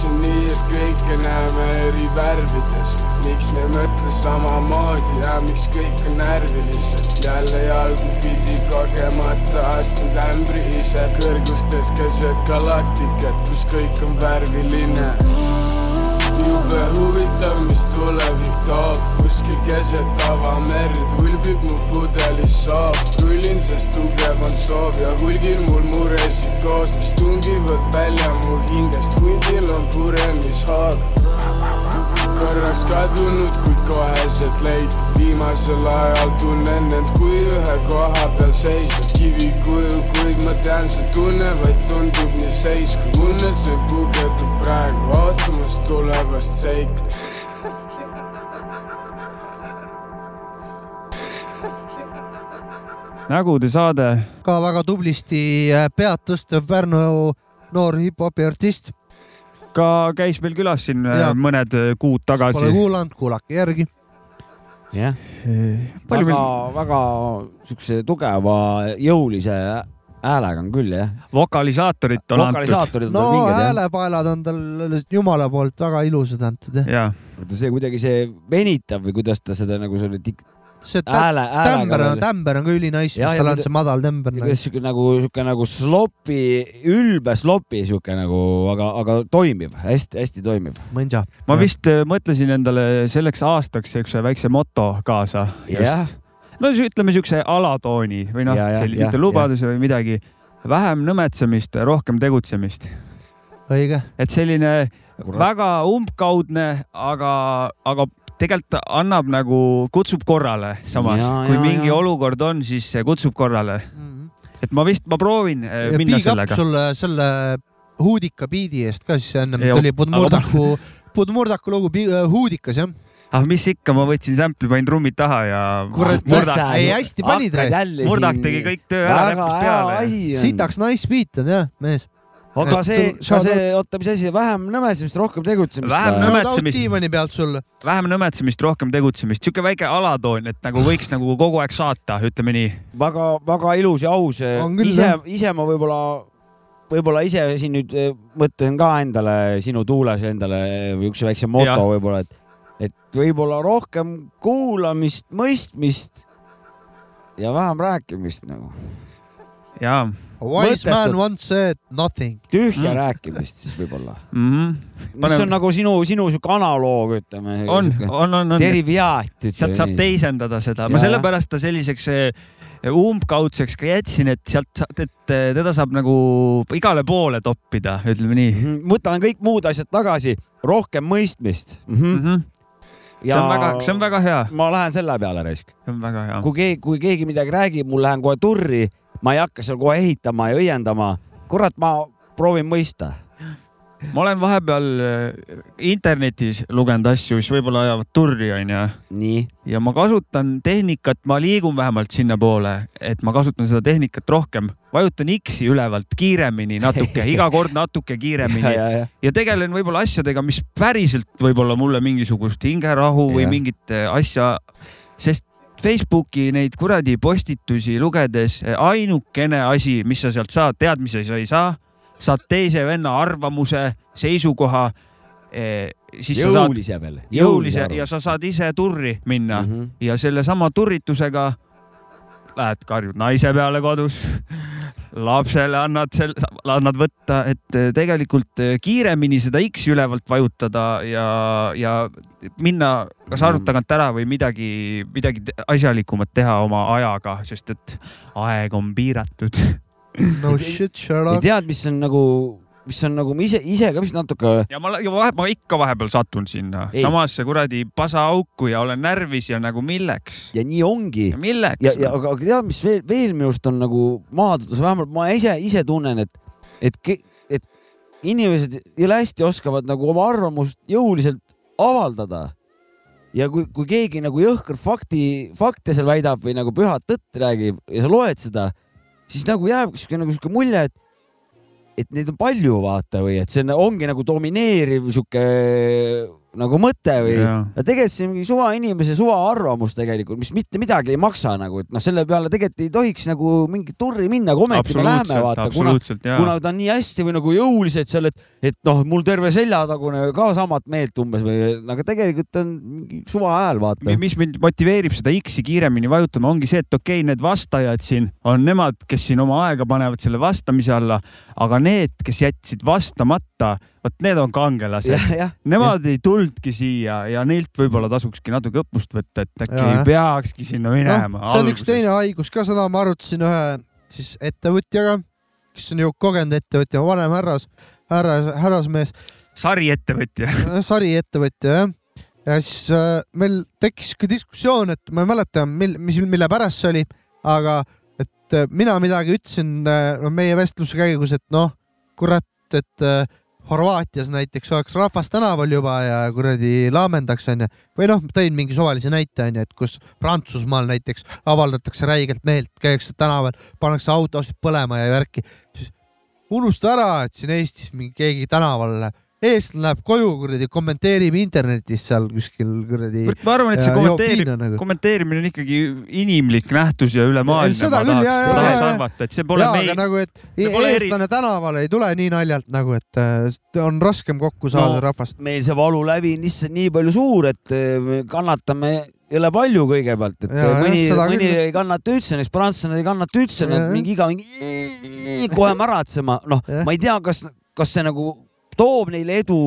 on nii, et kõike näeme eri värvides. Miks me mõtle samamoodi ja miks kõik on närvilised? Jälle jalgu pidi kogemata astun ämbri ise. Kõrgustes keset galaktikat, kus kõik on värviline. Jube huvitav, mis tulevik toob kuskil keset avamerd hulbib mu pudelis soov rullin, sest tugev on soov ja hulgil mul muresid koos, mis tungivad välja mu hingest. Hundil on puremishoog korraks kadunud, kuid koheselt leitud viimasel ajal tunnen end kui ühe koha peal seisnud kivikuju, kuid ma tean, see tunne vaid tundub nii seis, kui unnes võib pugeda praegu. Ootamast tulevast seiklust nägude saade. ka väga tublisti äh, pead tõstev Pärnu noor hip-hopi artist. ka käis meil külas siin äh, Jaa. mõned äh, kuud tagasi. Pole kuulanud, kuulake järgi. jah, palju väga meil-, väga siukse tugeva jõulise häälega on küll jah. vokalisaatorit on antud. vokalisaatorid on no häälepaelad on tal jumala poolt väga ilusad antud jah. vaata see kuidagi see venitab või kuidas ta seda nagu selle tik-, see hääle, häälega tämber on, tämber on ka ülinais, mis ja tal on see madal tämber. kuidas siuke nagu siuke nagu slopi, ülbe slopi siuke nagu, aga, aga toimiv hästi,, hästi-hästi toimiv. mõnsa. ma vist äh, mõtlesin endale selleks aastaks siukse väikse moto kaasa. jah, no ütleme siukse alatooni või noh, Ja, ja, selline ja, mitte lubadus või midagi. vähem nõmetsemist, rohkem tegutsemist. õige. et selline väga umbkaudne, aga, aga tegelikult annab nagu, kutsub korrale samas, kui ja, mingi ja. olukord on, siis kutsub korrale. et ma vist, ma proovin äh, ja minna sellega. sulle selle huudika biidi eest ka siis ennem Ja, tuli Budmurdaku, Budmurdaku lugu äh, Huudikas jah. ah mis ikka, ma võtsin sample'i, panin trummid taha ja Kurat, murdak, ei, hästi panid, murdak tegi kõik töö ära, hea peale. asi on. sitaks nice beat on jah, mees. Aga see sul-, ka see, oota, mis asi, vähem nõmesemist, rohkem tegutsemist. Vähem nõmetsemist. Tiimani pealt sulle. vähem nõmetsemist, rohkem tegutsemist, sihuke väike alatoon, et nagu võiks nagu kogu aeg saata, ütleme nii. väga, väga ilus ja aus. Küll, ise ise ma võib-olla, võib-olla ise siin nüüd eh, mõtlen ka endale sinu tuules endale üks väikse moto võib-olla, et, et võib-olla rohkem kuulamist, mõistmist ja vähem rääkimist nagu, jaa Wise Mõttetut. man once said nothing. tühja Mm. mm. rääkimist siis võib-olla. mm. -hmm. mis Paneme- on nagu sinu, sinu sihuke analoog, ütleme. on, on, on, on. derivaat, sealt saab. teisendada seda, ma sellepärast ta selliseks eh, umbkaudseks ka jätsin, et sealt, et eh, teda saab nagu igale poole toppida, ütleme nii Mhm. võtan kõik muud asjad tagasi, rohkem mõistmist mm. mm. -hmm. -hmm. see on väga, see on väga hea, ma lähen selle peale raisk. see on väga hea. kui keegi, kui keegi midagi räägib, mul lähen kohe turri, ma ei hakka seal kohe ehitama ja õiendama, kurat, ma proovin mõista. ma olen vahepeal äh, internetis lugenud asju, mis võib-olla ajavad turri, onju. ja ma kasutan tehnikat, ma liigun vähemalt sinnapoole, et ma kasutan seda tehnikat rohkem. vajutan X-i ülevalt kiiremini natuke, iga kord natuke kiiremini ja, ja, ja. ja tegelen võib-olla asjadega, mis päriselt võib-olla mulle mingisugust hingerahu või Jah. mingit äh, asja, sest Facebooki neid kuradi postitusi lugedes äh, ainukene asi, mis sa sealt saad, teadmisi sa ei saa, saad teise venna arvamuse, seisukoha. siis sa saad jõulise veel. jõulise ja sa saad ise turri minna mm. -hmm. ja sellesama turritusega lähed karjud naise peale kodus, lapsele annad sel-, annad võtta, et eh, tegelikult eh, kiiremini seda X-i ülevalt vajutada ja, ja minna kas arvuti tagant ära või midagi, midagi asjalikumat teha oma ajaga, sest et aeg on piiratud. no shit, Sherlock. tead, mis on nagu, mis on nagu ise, ise ka vist natuke, ja ma, ja vahe, ma ikka vahepeal satun sinna Ei. samasse kuradi pasaauku ja olen närvis ja nagu milleks, ja nii ongi. milleks ja, ja aga aga tead, mis veel, veel minu arust on nagu maadluses, vähemalt ma ise, ise tunnen, et, et, et inimesed jõle hästi oskavad nagu oma arvamust jõuliselt avaldada. ja kui, kui keegi nagu jõhker fakti, fakte seal väidab või nagu pühat tõtt räägib ja sa loed seda, siis nagu jääb siuke nagu siuke mulje, et et neid on palju, vaata, või et see on, ongi nagu domineeriv sihuke nagu mõte või ja tegelikult see on mingi suva inimese suva arvamus tegelikult, mis mitte midagi ei maksa nagu, et noh, selle peale tegelikult ei tohiks nagu mingit turri minna, aga ometi me läheme, vaata, kuna, kuna ta on nii hästi või nagu jõuliselt seal, et, et noh, mul terve seljatagune ka samat meelt umbes või, aga tegelikult on mingi suva hääl, vaata. mis mind motiveerib seda X-i kiiremini vajutama, ongi see, et okei okay,, need vastajad siin on nemad, kes siin oma aega panevad selle vastamise alla, aga need, kes jätsid vastamata, vot need on kangelased. Nemad ei tulnudki siia ja neilt võib-olla tasukski natuke õppust võtta, et äkki Jaa, ei peakski sinna minema noh, see on üks teine haigus ka, seda ma arutasin ühe siis ettevõtjaga, kes on ju kogenud ettevõtja, vanem härras, härras, härrasmees, sariettevõtja. sariettevõtja jah. ja siis äh, meil tekkis ka diskussioon, et ma ei mäleta, mil, mis, mille pärast see oli, aga et äh, mina midagi ütlesin äh, no meie vestluse käigus, et noh, kurat, et äh, Horvaatias näiteks oleks rahvas tänaval juba ja kuradi laamendaks onju, või noh, tõin mingi suvalise näite onju, et kus Prantsusmaal näiteks avaldatakse räigelt meelt, käiakse tänaval, pannakse autosid põlema ja värki, unusta ära, et siin Eestis mingi keegi tänaval, eestlane läheb koju kuradi, kommenteerib internetis seal kuskil kuradi. ma arvan, et see ja joob kommenteerib nagu. kommenteerimine on ikkagi inimlik nähtus ja ülemaailmne. seda küll, jaa, tahaks jaa. arvata, et see pole jaa, meie aga, nagu, et see pole eri- eestlane tänavale ei tule nii naljalt nagu, et äh, on raskem kokku saada No, rahvast. meil see valulävi on lihtsalt nii palju suur, et me kannatame jõle palju kõigepealt, et jah, mõni, mõni küll. ei kannata üldse, näiteks prantslased ei kannata üldse, mingi iga mingi kohe märatsema, noh, ma ei tea, kas, kas see nagu toob neile edu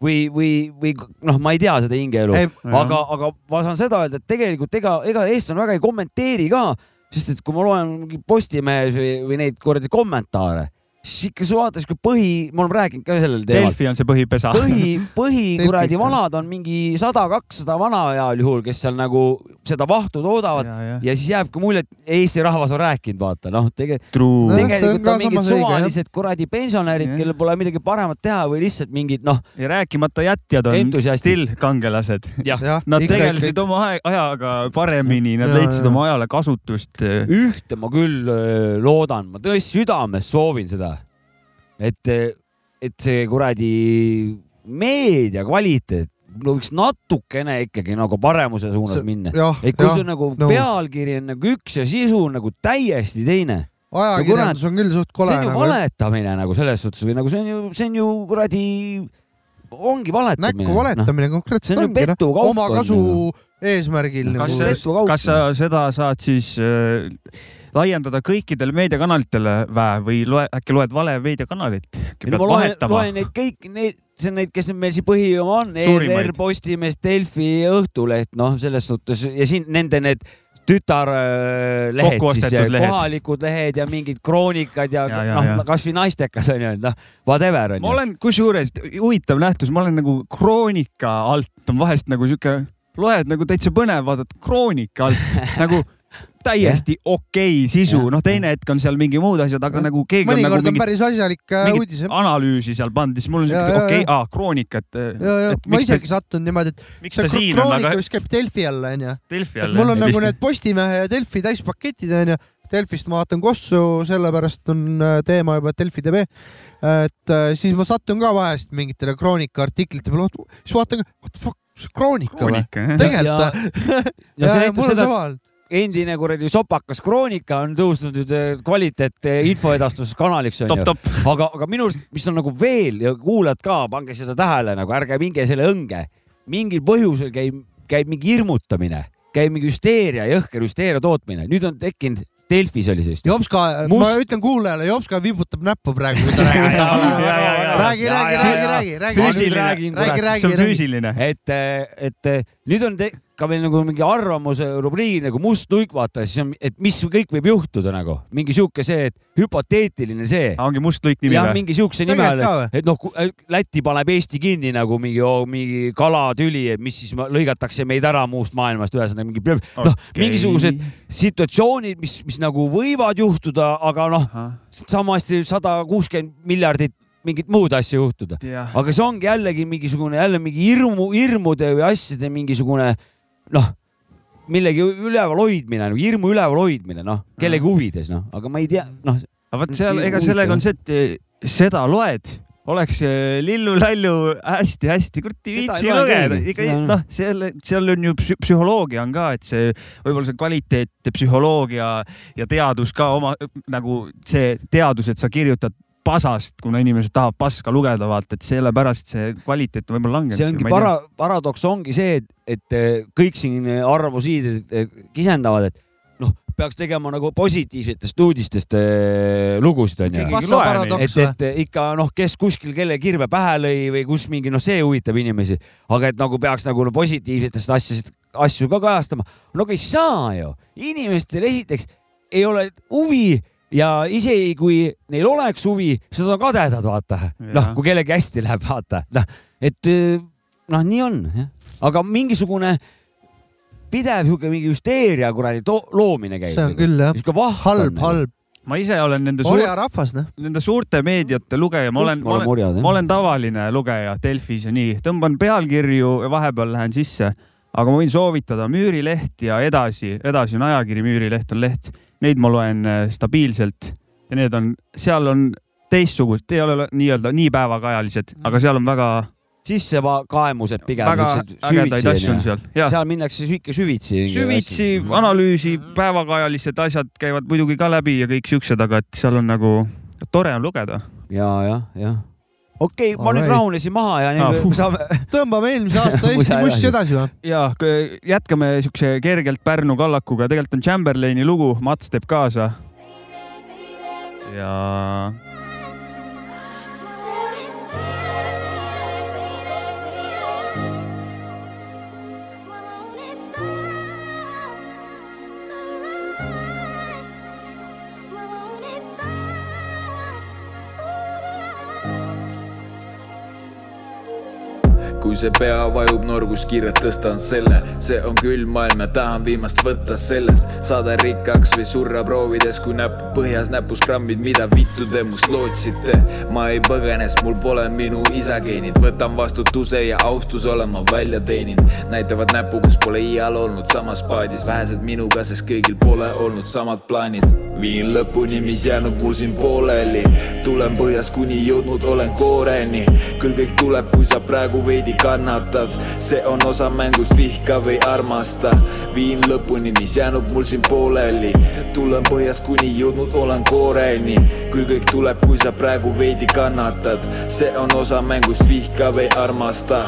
või, või, või noh, ma ei tea seda hingeelu, aga, aga ma saan seda öelda, et tegelikult ega, ega eestlane väga ei kommenteeri ka, sest et kui ma loen mingi Postimehes või, või neid kuradi kommentaare, siis ikka sa vaatad siuke põhi, ma olen rääkinud ka sellel teemal. Delfi on see põhipesa. põhi, põhi kuradi vanad on mingi sada, kakssada vana heal juhul, kes seal nagu seda vahtu toodavad ja, ja ja siis jääbki mulje, et Eesti rahvas on rääkinud, vaata noh, tegelikult on tegelikult ka on mingid suvalised kuradi pensionärid, kellel pole midagi paremat teha või lihtsalt mingid noh, ja rääkimata jätjad on still kangelased. Nad tegelesid oma aeg- ajaga paremini, nad Jaa, leidsid jaa. oma ajale kasutust. ühte ma küll öö, loodan, ma tõesti südames soovin seda, et, et see kuradi meedia kvaliteet no võiks natukene ikkagi nagu paremuse suunas See- minna. et kui see, nagu nõus. pealkiri on nagu üks ja sisu on nagu täiesti teine, ajakirjandus on küll suht kole see on ju nagu. valetamine nagu selles suhtes või nagu see on ju, see on ju kuradi, ongi valetamine. näkku valetamine see konkreetselt on ongi noh, petukaup oma on kasu ju. eesmärgil kas nagu. kas sa seda saad siis äh, laiendada kõikidele meediakanalitele vä või loe, äkki loed vale meediakanalit? no ma loen, loen neid kõiki neid, see on neid, kes meil siin põhioma on. ERR, Postimees, Delfi, Õhtuleht, noh, selles suhtes ja siin nende need tütarlehed Kokku siis, kohalikud lehed ja mingid kroonikad ja, Ja, ja, noh kasvõi naistekas on ju, noh, whatever on ma ju. olen kusjuures huvitav nähtus, ma olen nagu kroonika alt on vahest nagu sihuke, loed nagu täitsa põnev, vaatad kroonika alt nagu täiesti okei sisu, noh, teine hetk on seal mingi muud asjad, aga nagu keegi on nagu mõnikord on mingit, päris asjalik äh, uudis. ja, analüüsi seal pannud, siis mul on Ja, siuke ja, okei ja., aa, kroonika, et. ja ma isegi sattunud niimoodi, et miks see ta siin on, kroonika aga vist käib Delfi all onju. Mul on nagu need Postimehe ja Delfi täispaketid onju. Delfist ma vaatan Kossu, sellepärast on äh, teema juba Delfi tv. et äh, siis ma satun ka vahest mingitele kroonika artiklite peale, siis vaatan, what the fuck, see kroonika või? kroonika, tegelikult ja ja, see ja näitab on seda, et endine kuradi sopakas Kroonika on tõusnud nüüd eh, kvaliteet eh, infoedastuskanaliks onju top,. top. aga, aga minu arust, mis on nagu veel ja kuulajad ka, pange seda tähele nagu, ärge minge selle õnge. mingil põhjusel käib, käib mingi hirmutamine, käib mingi hüsteeria, jõhker hüsteeria tootmine, nüüd on tekkinud, Delfis oli sellist. Jopska, Must- ma ütlen kuulajale, Jopska vibutab näppu praegu, kui ta räägib samal ajal. räägi, räägi, räägi, räägi, räägi, Füüsiline. räägi, räägi, see räägi, on räägi. füüsiline. et, et nüüd on te- ka veel nagu mingi arvamuse rubriik nagu must luik, vaata siis on, et mis kõik võib juhtuda nagu mingi sihuke see, et hüpoteetiline see. ongi must lõik nimi jah, või? mingi siukse nime all et noh, Läti paneb Eesti kinni nagu mingi, mingi kalatüli, et mis siis ma- lõigatakse meid ära muust maailmast, ühesõnaga mingi, noh Okei. mingisugused situatsioonid, mis, mis nagu võivad juhtuda, aga noh, sama hästi sada kuuskümmend miljardit mingit muud asja juhtuda. aga see ongi jällegi mingisugune jälle mingi hirmu, hirmude või asjade mingisugune noh, millegi üleval hoidmine, nagu hirmu üleval hoidmine, noh, kellegi huvides, noh, aga ma ei tea, noh, aga vot seal, ega sellega on see, et eh, seda loed, oleks eh, lillu-lällu hästi-hästi Seda ei viitsi lugeda, ikka noh, seal, seal on ju psü- psühholoogia on ka, et see võib-olla see kvaliteet, psühholoogia ja teadus ka oma nagu see teadus, et sa kirjutad pasast, kuna inimesed tahavad paska lugeda, vaata, et sellepärast see kvaliteet on võib-olla langenud. see ongi para-, paradoks ongi see, et, et eh, kõik siin eh, kisendavad, et noh, peaks tegema nagu positiivsetest uudistest eh, lugusid onju. Et, et ikka noh, kes kuskil kelle kirve pähe lõi või kus mingi noh, see huvitab inimesi, aga et nagu peaks nagu no, positiivsetest asjadest, asju ka kajastama. no aga ei saa ju, inimestel esiteks ei ole huvi ja isegi kui neil oleks huvi, siis nad on kadedad, vaata. noh, kui kellelgi hästi läheb, vaata, noh, et eh, noh, nii on jah, aga mingisugune pidev sihuke mingi hüsteeria kuradi to- loomine käib. see on küll jah, sihuke vahv. halb, halb, ma ise olen nende suur, orjarahvas noh. nende suurte meediate lugeja, ma olen, ma olen, orjad ma olen tavaline lugeja Delfis ja nii, tõmban pealkirju ja vahepeal lähen sisse, aga ma võin soovitada Müürileht ja edasi, edasi on ajakiri Müürileht on leht, neid ma loen äh, stabiilselt ja need on, seal on teistsugust, ei ole nii-öelda nii päevakajalised, aga seal on väga, sissekaemused pigem. väga ägedaid asju on seal seal minnakse ikka süvitsi. süvitsi, analüüsi, päevakajalised asjad käivad muidugi ka läbi ja kõik siuksed, aga et seal on nagu tore on lugeda. ja, jah, jah. Okei okay,, ma nüüd Alright. rahunesin maha ja Ah, nüüd puh. saame. tõmbame eelmise aasta Eesti mussi edasi või? ja jätkame siukse kergelt Pärnu kallakuga, tegelikult on Chamberlaini lugu, Mats teeb kaasa. ja kui see pea vajub norgus, kiirelt tõstan selle, see on külm maailm ja tahan viimast võtta sellest, saada rikkaks või surra proovides, kui näpp põhjas näpus grammid, mida vittu te must lootsite. ma ei põgene, sest mul pole minu isa geenid, võtan vastutuse ja austuse olen ma välja teeninud. näitavad näpuga, kes pole iial olnud samas paadis, vähesed minuga, sest kõigil pole olnud samad plaanid. Viin lõpuni, mis jäänud mul siin pooleli, tulen põhjast, kuni jõudnud olen kooreni, küll kõik tuleb, kui sa praegu veidi kannatad, see on osa mängust, vihka või armasta. viin lõpuni, mis jäänud mul siin pooleli, tulen põhjast, kuni jõudnud olen kooreni, küll kõik tuleb, kui sa praegu veidi kannatad, see on osa mängust, vihka või armasta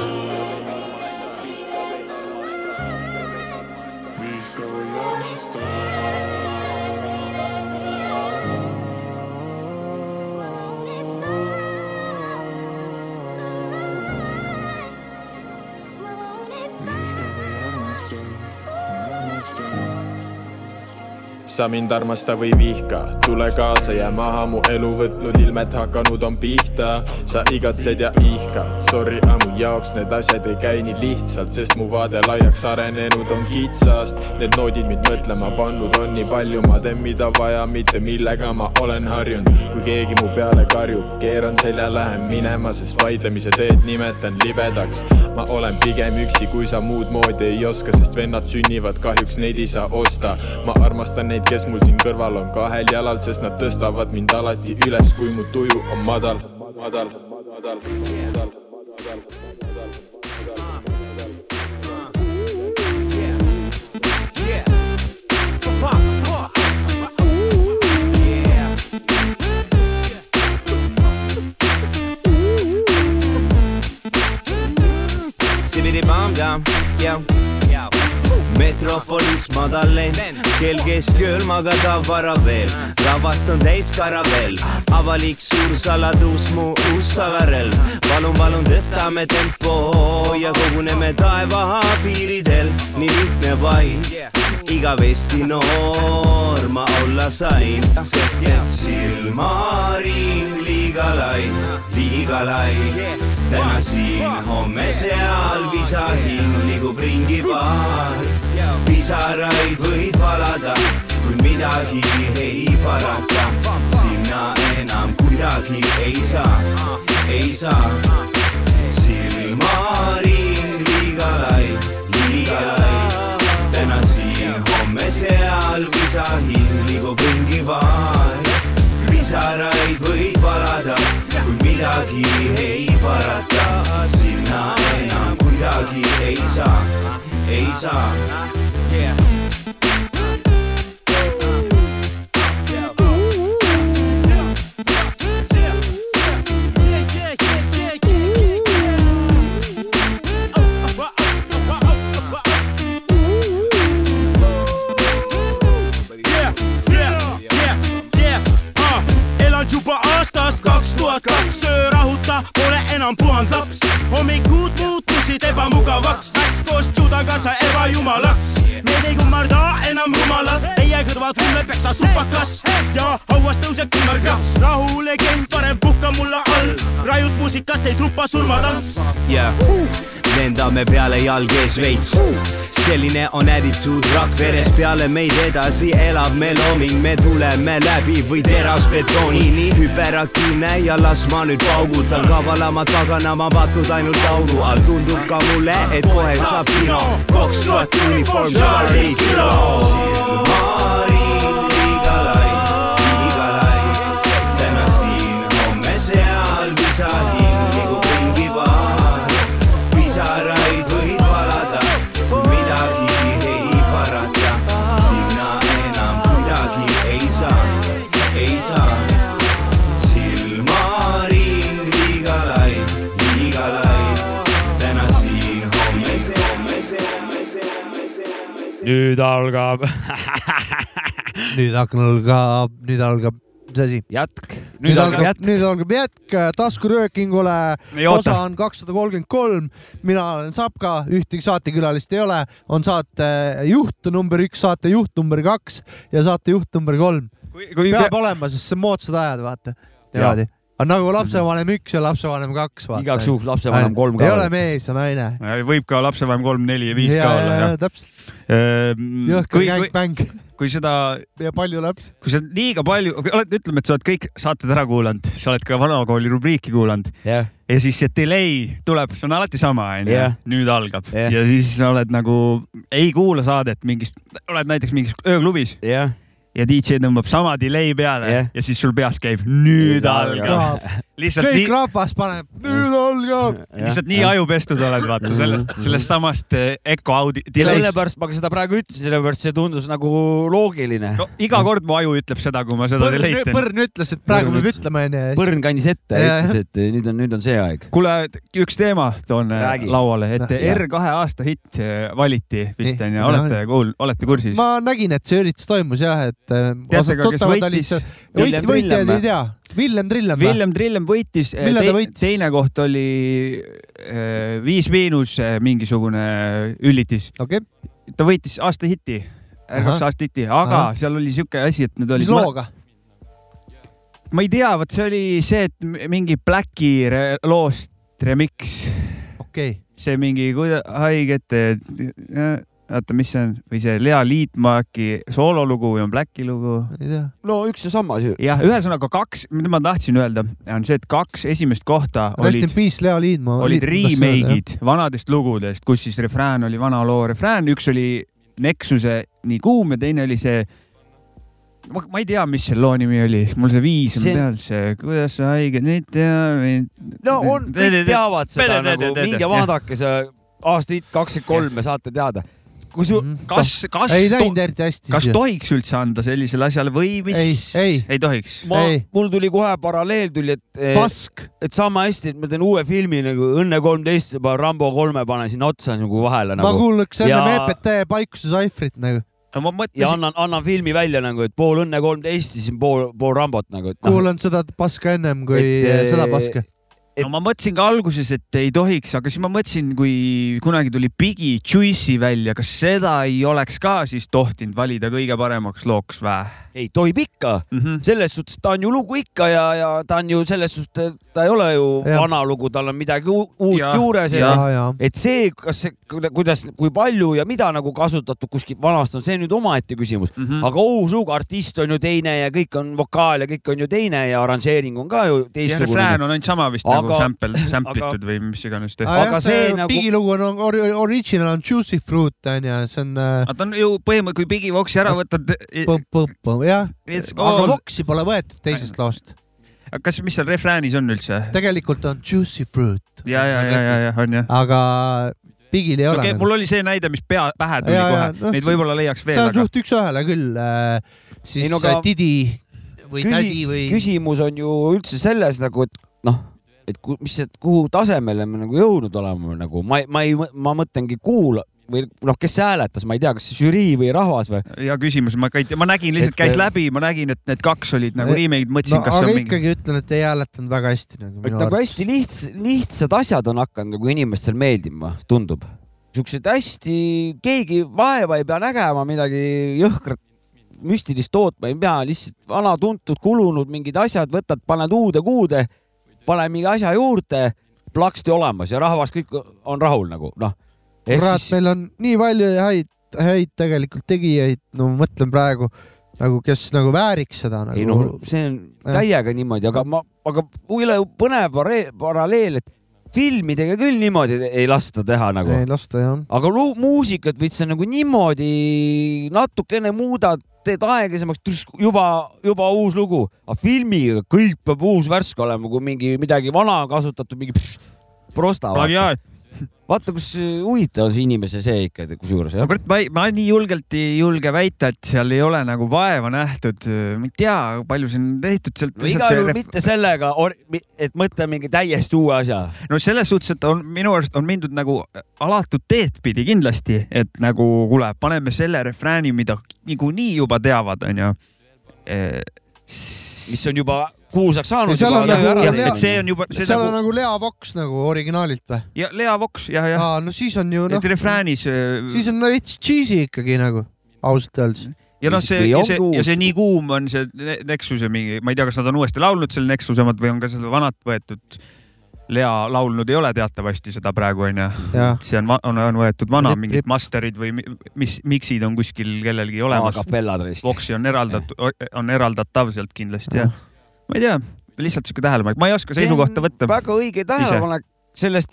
sa mind armasta või vihka, tule kaasa, jää maha mu elu võtnud ilmet hakanud on pihta. sa igatsed ja ihkad, sorry, aga mu jaoks need asjad ei käi nii lihtsalt, sest mu vaade laiaks arenenud on kitsast. Need noodid mind mõtlema pannud on nii palju, ma teen, mida vaja, mitte millega ma olen harjunud. kui keegi mu peale karjub, keeran selja, lähen minema, sest vaidlemise teed nimetan libedaks. ma olen pigem üksi, kui sa muud moodi ei oska, sest vennad sünnivad, kahjuks neid ei saa osta. ma armastan neid, kes mul siin kõrval on kahel jalal, sest nad tõstavad mind alati üles, kui mu tuju on madal, madal, madal, madal, madal. Sibidi-bam-dam, jah. Metropolis madal lend, kell keskööl magada vara veel, lavast on täis karavell, avalik suur saladus, mu uus salarelv. palun, palun tõstame tempo ja koguneme taeva piiridel, nii lihtne vaid, igavesti noor ma olla sain, sest et silmaring liiga lai, liiga lai. täna siin, homme seal, visahing liigub ringi paar. Pisaraid võid valada, kuid midagi ei parata. sinna enam kuidagi ei saa, ei saa. silmaring liiga lai, liiga lai. täna siin, homme seal, visahing liigub ringi vaid. pisaraid võid valada, kuid midagi ei parata. sinna enam kuidagi ei saa, ei saa. elan surmatants. ja lendame peale jalg ees veits. selline on attitude Rakveres peale meid edasi elab me looming, me tuleme läbi või terasbetoonini. hüperaktiivne ja las ma nüüd paugutan, kavalama taganama vatud ainult augu all, tundub ka mulle, et kohe saab kino. kaks tuhat uniform, Charlie kilo. Nüüd algab. nüüd algab, nüüd algab, mis asi? jätk. nüüd algab jätk, nüüd algab jätk taskuröökingule. Osa on kakssada kolmkümmend kolm. mina olen Sapka, ühtegi saatekülalist ei ole, on saatejuht number üks, saatejuht number kaks ja saatejuht number kolm. kui peab olema, sest see on moodsad ajad, vaata. niimoodi. Aga nagu lapsevanem üks ja lapsevanem kaks. Igaks juhuks lapsevanem kolm ka ei ole mees ja naine. võib ka lapsevanem kolm, neli ja viis ja, ka olla, täpselt, kui, jõhker kui, gängbäng kui seda, ja palju lapsi. kui sa liiga palju, ütleme, et sa oled kõik saated ära kuulanud, sa oled ka vanakooli rubriiki kuulanud. Jah, ja siis see delay tuleb, see on alati sama, onju nüüd algab. Jah. ja siis sa oled nagu, ei kuula saadet mingist, oled näiteks mingis ööklubis. Jah, ja DJ tõmbab sama delay peale Jah. ja siis sul peas käib nüüd algab. lihtsalt kõik nii, rahvas paneb, nüüd algab. lihtsalt nii ajupestud oled, vaata sellest, sellest samast eh, Echo Audi sellepärast ma ka seda praegu ütlesin, sellepärast see tundus nagu loogiline. no, iga kord mu aju ütleb seda, kui ma seda delay'd teen. Põrn ütles, et praegu peab ütlema onju. põrn kandis ette ja ütles, et nüüd on, nüüd on see aeg. kuule, üks teema toon eh, Räägi. lauale, et jah. R2 aasta hitt eh, valiti vist onju, no olete kuul-, olete kursis? ma nägin, et see üritus toimus jah, et äh, Teate ka, kes võitis? võit, Villem võitjaid Trillem ei tea. Villem Trillem või? Villem Trillem võitis, Millal ta võitis? teine koht oli eh, Viis Miinus eh, mingisugune üllitis. okei, ta võitis aasta hiti. R2 Ahah. aastiti, aga Ahah. seal oli siuke asi, et need olid. mis looga? ma ei tea, vot see oli see, et mingi Blacki re loost remix, okei, see mingi haigete, oota, mis see on, või see Lea Liitmaaki soololugu või on Blacki lugu? ei tea. no üks ja sama ju. jah, ühesõnaga kaks, mida ma tahtsin öelda, on see, et kaks esimest kohta Rest olid, peace, Lea Liidmaa. olid remake'id vanadest lugudest, kus siis refrään oli vana loo refrään, üks oli Nexuse Nii kuum ja teine oli see ma, ma ei tea, mis selle loo nimi oli, mul see viis on See- peal, see kuidas sa haiged neid tead. no on, kõik teavad seda nagu, minge vaadake see aasta kakskümmend kolm ja saate teada. Kui su, kas, kas, ei läinud eriti hästi. kas tohiks üldse anda sellisele asjale või mis? Ei, ei. ei tohiks. ma, mul tuli kohe paralleel tuli, et, pask. et sama hästi, et ma teen uue filmi nagu Õnne kolmteist, juba Rambo kolme panen sinna otsa nagu vahele ma nagu. kuulaks ennem Ja- EPT Paikuse Saifrit nagu. no ma ja mõtlesin, annan, annan filmi välja nagu, et pool Õnne kolmteist ja siis pool, pool Rambot nagu. kuulan seda paska ennem kui Et, eh, seda paska. No ma mõtlesin ka alguses, et ei tohiks, aga siis ma mõtlesin, kui kunagi tuli Biggie Juicy välja, kas seda ei oleks ka siis tohtinud valida kõige paremaks looks vä? ei, tohib ikka mm. -hmm. selles suhtes ta on ju lugu ikka ja, ja ta on ju selles suhtes, ta ei ole ju Jah. vana lugu, tal on midagi uut Ja- juures ja- ja, ja. et see, kas see, kuidas, kui palju ja mida nagu kasutatud kuskilt vanast on, see on nüüd omaette küsimus mm. -hmm. aga uus lugu, artist on ju teine ja kõik on vokaal ja kõik on ju teine ja arranžeering on ka ju teistsugune refrään. on ainult sama vist aga, nagu Aga- sample, sample itud või mis iganes tehtud. Aga see see nagu- Biggie lugu on ori- original on Juicy Fruit onju, see on äh, aga ta on ju põhimõtteliselt, kui Biggie Voxi ära võtad, jah. It's aga Voxi pole võetud teisest loost. kas, mis seal refräänis on üldse? tegelikult on Juicy Fruit, ja, ja, ja, ja, ja on jah. aga Bigil ei ole nagu. mul oli see näide, mis pea, pähe tuli Ja, kohe, noh, neid võib-olla leiaks veel, see on aga suht üks-ühele küll äh,, siis Ei, no no, aga- Didi või Küsi- Tädi või. küsimus on ju üldse selles nagu, et noh, et ku, mis, kuhu tasemele me nagu jõudnud oleme nagu ma, ma ei, ma mõtlengi kuula või noh, kes hääletas, ma ei tea, kas žürii või rahvas või? hea küsimus, ma ka ei tea, ma nägin lihtsalt, Et- käis läbi, ma nägin, et need kaks olid nagu Eh, remake'id, no mõtlesin, kas see aga on mingi. ikkagi ütlen, et ei hääletanud väga hästi nagu et nagu hästi lihts-, lihtsad asjad on hakanud nagu inimestel meeldima, tundub. siuksed hästi, keegi vaeva ei pea nägema, midagi jõhkrat, müstilist tootma ei pea, lihtsalt vana tuntud, kulunud mingid asjad, võtad, paned uude kuude, pane mingi asja juurde, plaksti olemas ja rahvas kõik on rahul nagu noh. kurat, siis meil on nii palju häid, häid tegelikult tegijaid, no ma mõtlen praegu nagu, kes nagu vääriks seda nagu. ei noh, see on täiega niimoodi, aga ma, aga üle põnev paralleel, et filmidega küll niimoodi ei lasta teha nagu. ei lasta jah. aga lu- muusikat võid sa nagu niimoodi natukene muudad, teed aeglasemaks, juba, juba uus lugu, aga filmiga kõik peab uus värsk olema, kui mingi midagi vana kasutatud, mingi pss, prosta. plagiaat. vaata, kus huvitav see inimese see ikka, kusjuures no kurat, ma ma nii julgelt ei julge väita, et seal ei ole nagu vaeva nähtud. ma ei tea, palju siin tehtud sealt. no igal juhul mitte sellega, et mõtle mingi täiesti uue asja. no selles suhtes, et on minu arust on mindud nagu alatut teed pidi kindlasti, et nagu kuule, paneme selle refrääni, mida niikuinii juba teavad, onju. mis on juba kuulsaks saanud. seal on nagu Lea et, see on juba, see seal on nagu nagu Lea Vox nagu originaalilt või? ja Lea Vox jah, jah, aa, no siis on ju noh et, refräänis. siis on veits cheesy ikkagi nagu ausalt öeldes. ja noh, see ja see, ja see Nii kuum on see Ne- Nexuse mingi, ma ei tea, kas nad on uuesti laulnud selle Nexuse omad või on ka seda vanat võetud. Lea laulnud ei ole teatavasti seda praegu onju. see on, on, on võetud vana, mingid master'id või mi- mis miksid on kuskil kellelgi olemas. Voxi on eraldatud, on eraldatav sealt kindlasti jah. Ma ei tea, lihtsalt siuke tähelepanek, ma ei oska seisukohta võtta. väga õige tähelepanek, sellest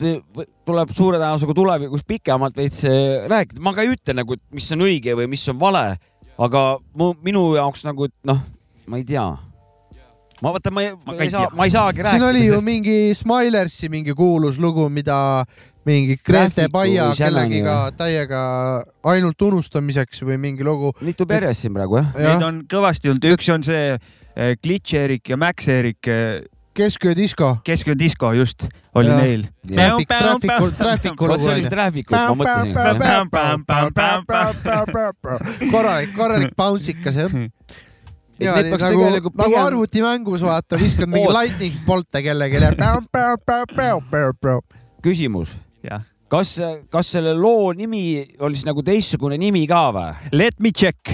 tuleb suure tõenäosusega tulevikus pikemalt veits äh, rääkida, ma ka ei ütle nagu, et mis on õige või mis on vale, aga mu, minu jaoks nagu, et noh, ma ei tea. ma vaata, ma ei, Ma ei saa ma ei saagi siin rääkida oli ju sest mingi Smilersi mingi kuulus lugu, mida mingi Grete selleni kellegiga täiega ainult unustamiseks või mingi lugu. mitu perest siin praegu jah? Neid on kõvasti olnud, üks on see eh, Glitch Erik ja Max Erik, kesköö disko. kesköö disko just oli Jah. neil. Traffic, Trafficu, Trafficu vot see oli vist Traffic, ma mõtlesin. korralik, korralik bounce'ikas jah. Et need peaks nagu, tegelikult nagu pigem- arvutimängus vaata, viskad mingi lightning bolt'e kellelegi ja. küsimus, jah, kas, kas selle loo nimi oli siis nagu teistsugune nimi ka või? Let me check.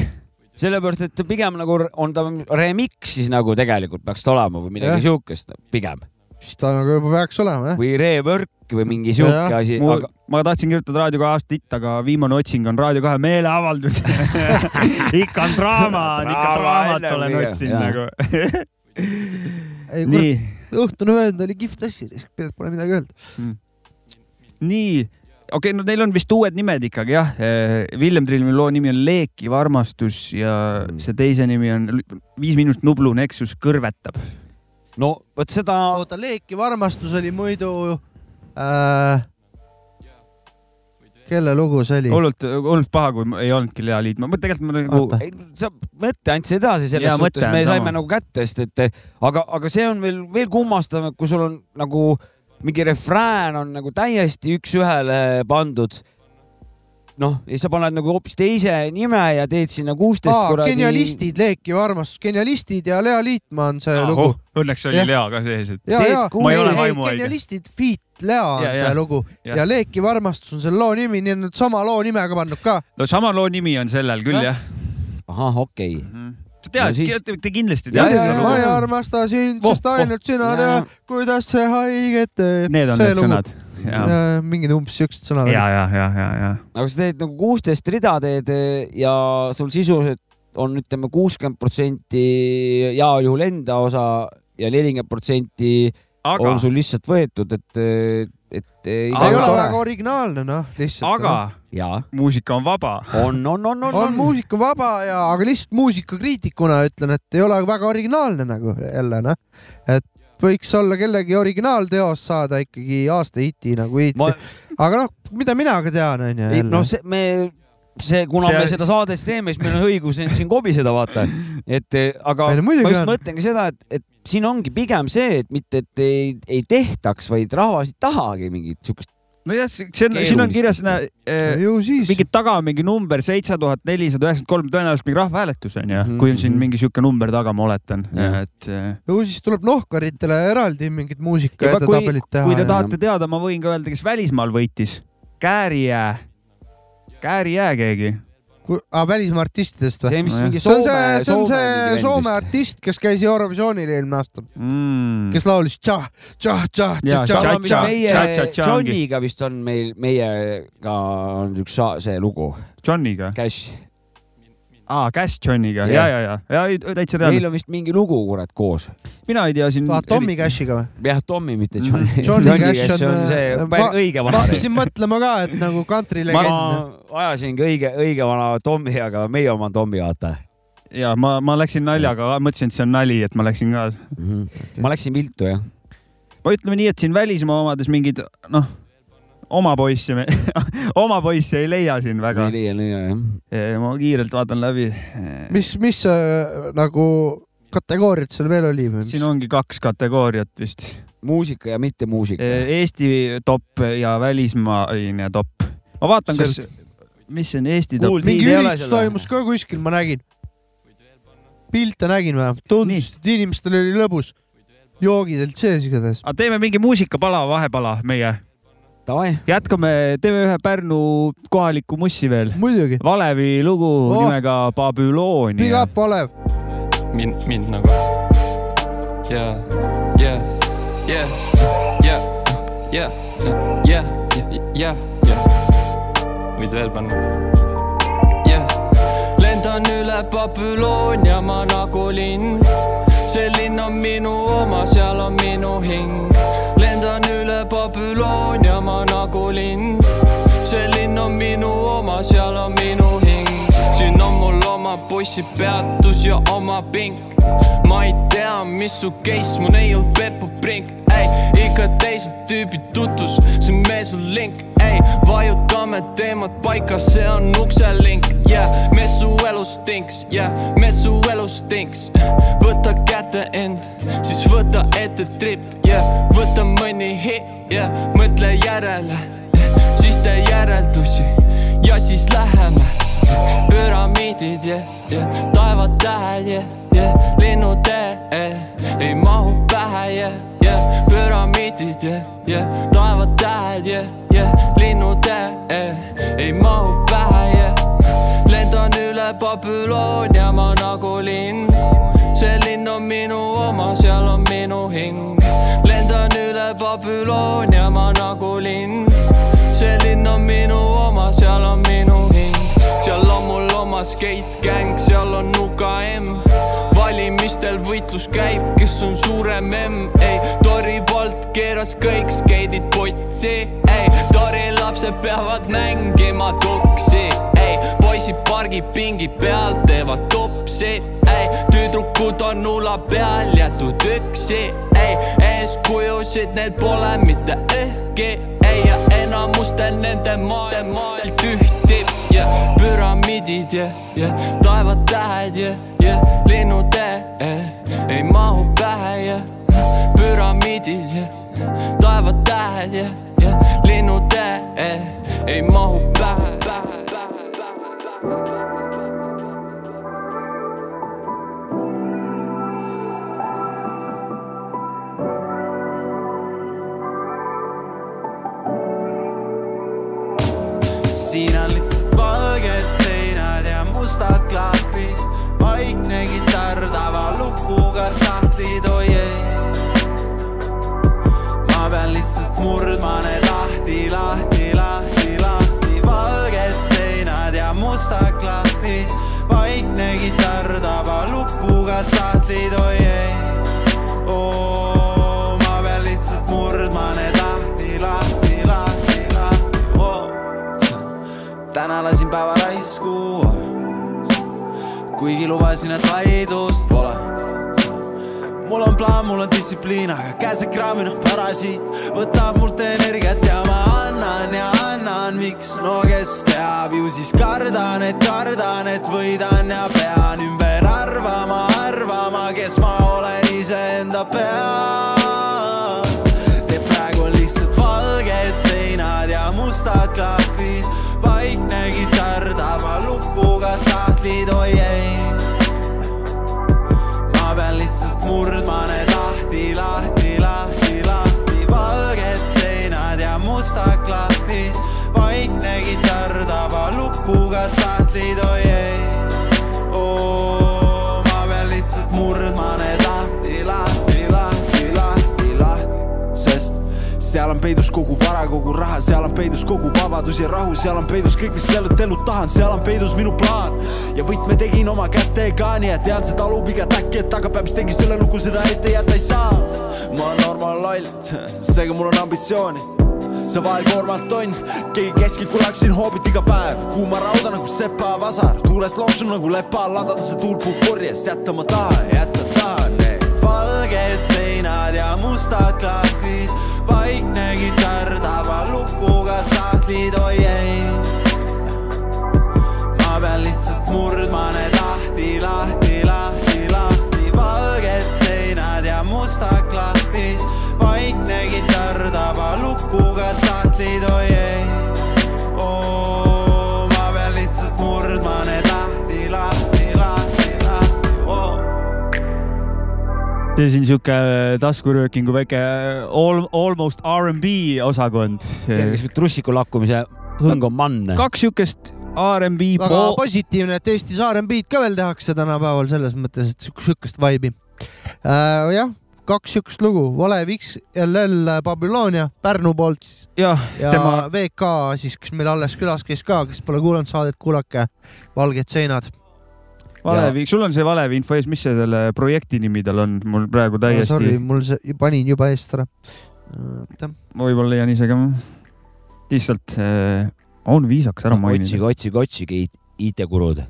sellepärast, et pigem nagu on ta remix siis nagu tegelikult peaks ta olema või midagi siukest pigem siis ta nagu juba peaks olema jah. või rework või mingi siuke Jah. asi, ma aga, ma tahtsin kirjutada Raadio kahe aasta hitt, aga viimane otsing on Raadio kahe meeleavaldus. ikka on draama, on ikka Draama draamat olen otsinud nagu. ei kurat, õhtune vöönd oli kihvt asi, pole midagi öelda. nii, okei okay,, no neil on vist uued nimed ikkagi jah. Villem Trillimi loo nimi on Leekiv armastus ja Mm. see teise nimi on Viis miinust Nublu Nexus kõrvetab. no vot seda, oota, Leekiv armastus oli muidu äh,. kelle lugu see oli? hullult, hullult paha, kui ei olnudki Lea Liit, ma tegelikult ma nagu sa mõtte andsid edasi selles mõte suhtes, me sama. saime nagu kätte, sest et aga, aga see on veel, veel kummastav, et kui sul on nagu mingi refrään on nagu täiesti üks-ühele pandud. noh, ja sa paned nagu hoopis teise nime ja teed sinna kuusteist kuradi. genialistid, Leekiv armastus, genialistid ja Lea Liitmaa on see lugu. oh, õnneks oli Jah. Lea ka sees, et ja, ja, genialistid, Feet, Lea on Ja, see ja. lugu Ja. ja Leekiv armastus on selle loo nimi, nii et nad sama loo nimega pannud ka. no sama loo nimi on sellel küll Jah. jah. ahah, okei okay.. Sa tead No siis- te kindlasti teate ja seda ma ei lugu. armasta sind, Voh, sest ainult sina Ja. tead, kuidas see haiget teeb. Need on need sõnad. ja, mingid umbes siuksed sõnad. ja, ja, ja, ja, ja. aga sa teed nagu kuusteist rida teed eh, ja sul sisuliselt on, ütleme, kuuskümmend protsenti heal juhul enda osa ja nelikümmend protsenti aga on, sul lihtsalt võetud, et, et ei ei ole väga originaalne noh, lihtsalt. aga jaa, muusika on vaba. on, on, on, on, on muusika vaba ja, aga lihtsalt muusikakriitikuna ütlen, et ei ole väga originaalne nagu jälle noh, et võiks olla kellegi originaalteos saada ikkagi aasta hiti nagu hiti Ma-. aga noh, mida mina ka tean, onju. no see, me, see, kuna See- me seda saadet teeme, siis meil on õigus siin kobiseda, vaata. et eh, aga Ei, ma just on. mõtlengi seda, et, et siin ongi pigem see, et mitte, et ei, ei tehtaks, vaid rahvas ei tahagi mingit siukest. nojah, see on, siin on kirjas ju siis. mingi taga mingi number seitse tuhat nelisada üheksakümmend kolm, tõenäoliselt mingi rahvahääletus on ju, Mhm, kui on siin mhm. mingi sihuke number taga, ma oletan, Jah. et äh, ju siis tuleb nohkaritele eraldi mingit muusika edetabelit teha. kui te tahate teada, ma võin ka öelda, kes välismaal võitis. Käärijää, Käärijää keegi. Ah, välismaa artistidest või? see, mis mingi see on Soome see, see on see Soome artist, kes käis Eurovisioonil eelmine aasta, Mm. kes laulis tšah, tšah, tšah, tšah, tšah, meie tšah, tšah, tšah ongi. Johniga vist on meil, meiega on üks see lugu, Johniga, Cash. aa, Cash Johniga, Jah. ja, ja, ja, ja täitsa meil reaalne. on vist mingi lugu, kurat, koos. mina ei tea siin. ah, Tommy Cashiga või? jah, Tommy, mitte Johnny. Johnny Cash on, see äh, ma- õige ma vana. hakkasin mõtlema ka, et nagu country ma ajasingi õige, õige vana Tommy, aga meie oma on Tommy, vaata ja ma, ma läksin naljaga, mõtlesin, et see on nali, et ma läksin ka. mm. -hmm. ma läksin viltu, jah. ma ütleme nii, et siin välismaa omades mingid, noh, oma poisse, oma poisse ei leia siin väga ei. leia, leia, jah. ma kiirelt vaatan läbi. mis, mis äh, nagu kategooriad seal veel oli või? siin ongi kaks kategooriat vist. muusika ja mitte muusika. Eesti top ja välismaine top. ma vaatan, kas, mis see on Eesti top mingi ei üritus või? toimus ka kuskil, ma nägin. pilte nägin vähemalt, tundus, et inimestel oli lõbus. joogid olid sees igatahes. aga teeme mingi muusikapala, vahepala meie. Jätkame, teeme ühe Pärnu kohaliku mussi veel. muidugi. Valevi lugu Oh. nimega Big Babyloonia. up, Olev. mind, mind nagu. yeah, yeah, yeah, yeah, yeah, yeah, yeah, yeah. võid veel panna. lendan üle Babyloonia ma nagu lind, see linn on minu oma, seal on minu hing. Babyloonia ma nagu lind, see linn on minu oma, seal on minu hing. siin on mul oma bussipeatus ja oma pink. ma ei tea, mis su case, mu neiult Peppu Brink, ei, ikka teised tüübid tutvus, see mees on link, ei, vajutame teemad paika, see on ukselink, yeah, mees su elus stinks, yeah, mees su elus stinks. võta kätte end, siis võta ette trip, yeah, võta mõni hit, yeah, mõtle järele, siis tee järeldusi. Ja siis läheme. Püramiidid ja, ja taevad tähed ja, ja linnutee eh, ei mahu püramiidid yeah,, yeah. taevad tähed yeah,, yeah. linnud yeah, ei mahu pähe yeah. lendan üle Babyloonia ma nagu lind, see linn on minu oma, seal on minu hing. lendan üle Babyloonia ma nagu lind, see linn on minu oma, seal on minu hing. seal on mul oma skate gäng, seal on Nuka M. valimistel võitlus käib, kes on suurem M, keeras kõik skeidid potsi, ei, Tori lapsed peavad mängima tuksi, ei, poisid pargib pingi peal, teevad topsi, ei, tüdrukud on nula peal jätud üksi, ei, eeskujusid neil pole mitte ühtki, ei. Ja enamustel nende maailm, maailm tühtib ja püramiidid ja, ja taevad tähed ja, ja linnud eh, ei mahu pähe ja püramiidid ja taevad tähed ja, ja linnud eh, ei mahu pähe. siin on lihtsalt valged seinad ja mustad klahvid, vaikne kitarr tavalukuga sahtlid, ma pean lihtsalt murdma need lahti, lahti, lahti, lahti, valged seinad ja mustad klahvid, vaikne kitarr tavalukuga sahtlid, oi ei. oo, ma pean lihtsalt murdma need lahti, lahti, lahti, lahti, oo. Täna lasin päeva raisku, kuigi lubasin, et vaidlust pole. Mul on plaan, mul on distsipliin, aga käsekraamina parasiit võtab mult energiat ja ma annan ja annan, miks, no kes teab, ju siis kardan, et kardan, et võidan ja pean ümber arvama, arvama, kes ma olen iseenda peas. ja praegu on lihtsalt valged seinad ja mustad klahvid, vaikne kitarr tavalukuga sahtlid, oi ei. Murdma need lahti, lahti, lahti, lahti, valged seinad ja mustad klahvid, vaikne kitarr tavalukuga sahtlid, oi ei. Seal on peidus kogu vara, kogu raha, seal on peidus kogu vabadus ja rahu, seal on peidus kõik, mis sellelt elult tahan, seal on peidus minu plaan. ja võtme tegin oma kätega, nii et tean see talub igat äkki, et tagapäev, mis tegi selle lugu, seda ette jätta ei saa. ma olen normaal loll, seega mul on ambitsiooni see vahel koormalt on, keegi keskib, kui läksin hoobit iga päev, kuuma rauda nagu sepa vasar, tuules loksun nagu lepa, ladada see tuul puhub purjest, jätta ma tahan, jätta tahan. valged seinad ja mustad klahvid, vaikne kitarr tavalukuga sahtlid, oi ei. ma pean lihtsalt murdma need lahti, lahti, lahti, lahti, valged seinad ja mustad see siin sihuke taskuröökingu väike all, almost R'n'B osakond. kerge trussiku lakkumise hõng on mann. kaks siukest R'n'B väga positiivne, et Eestis R&B-d ka veel tehakse tänapäeval selles mõttes, et siuk- siukest vibe'i äh,. jah, kaks siukest lugu, Valev XLL Babylonia Pärnu poolt siis. Jah, ja tema- VK siis, kes meil alles külas käis ka, kes pole kuulanud saadet, kuulake Valged seinad. Valevi, sul on see Valevi info ees, mis see selle projekti nimi tal on, mul praegu täiesti Sorry, mul see, panin juba eest ära. võib-olla leian ise ka. lihtsalt äh, on viisakas ära mainida. otsige, otsige, otsige IT- IT-kulud.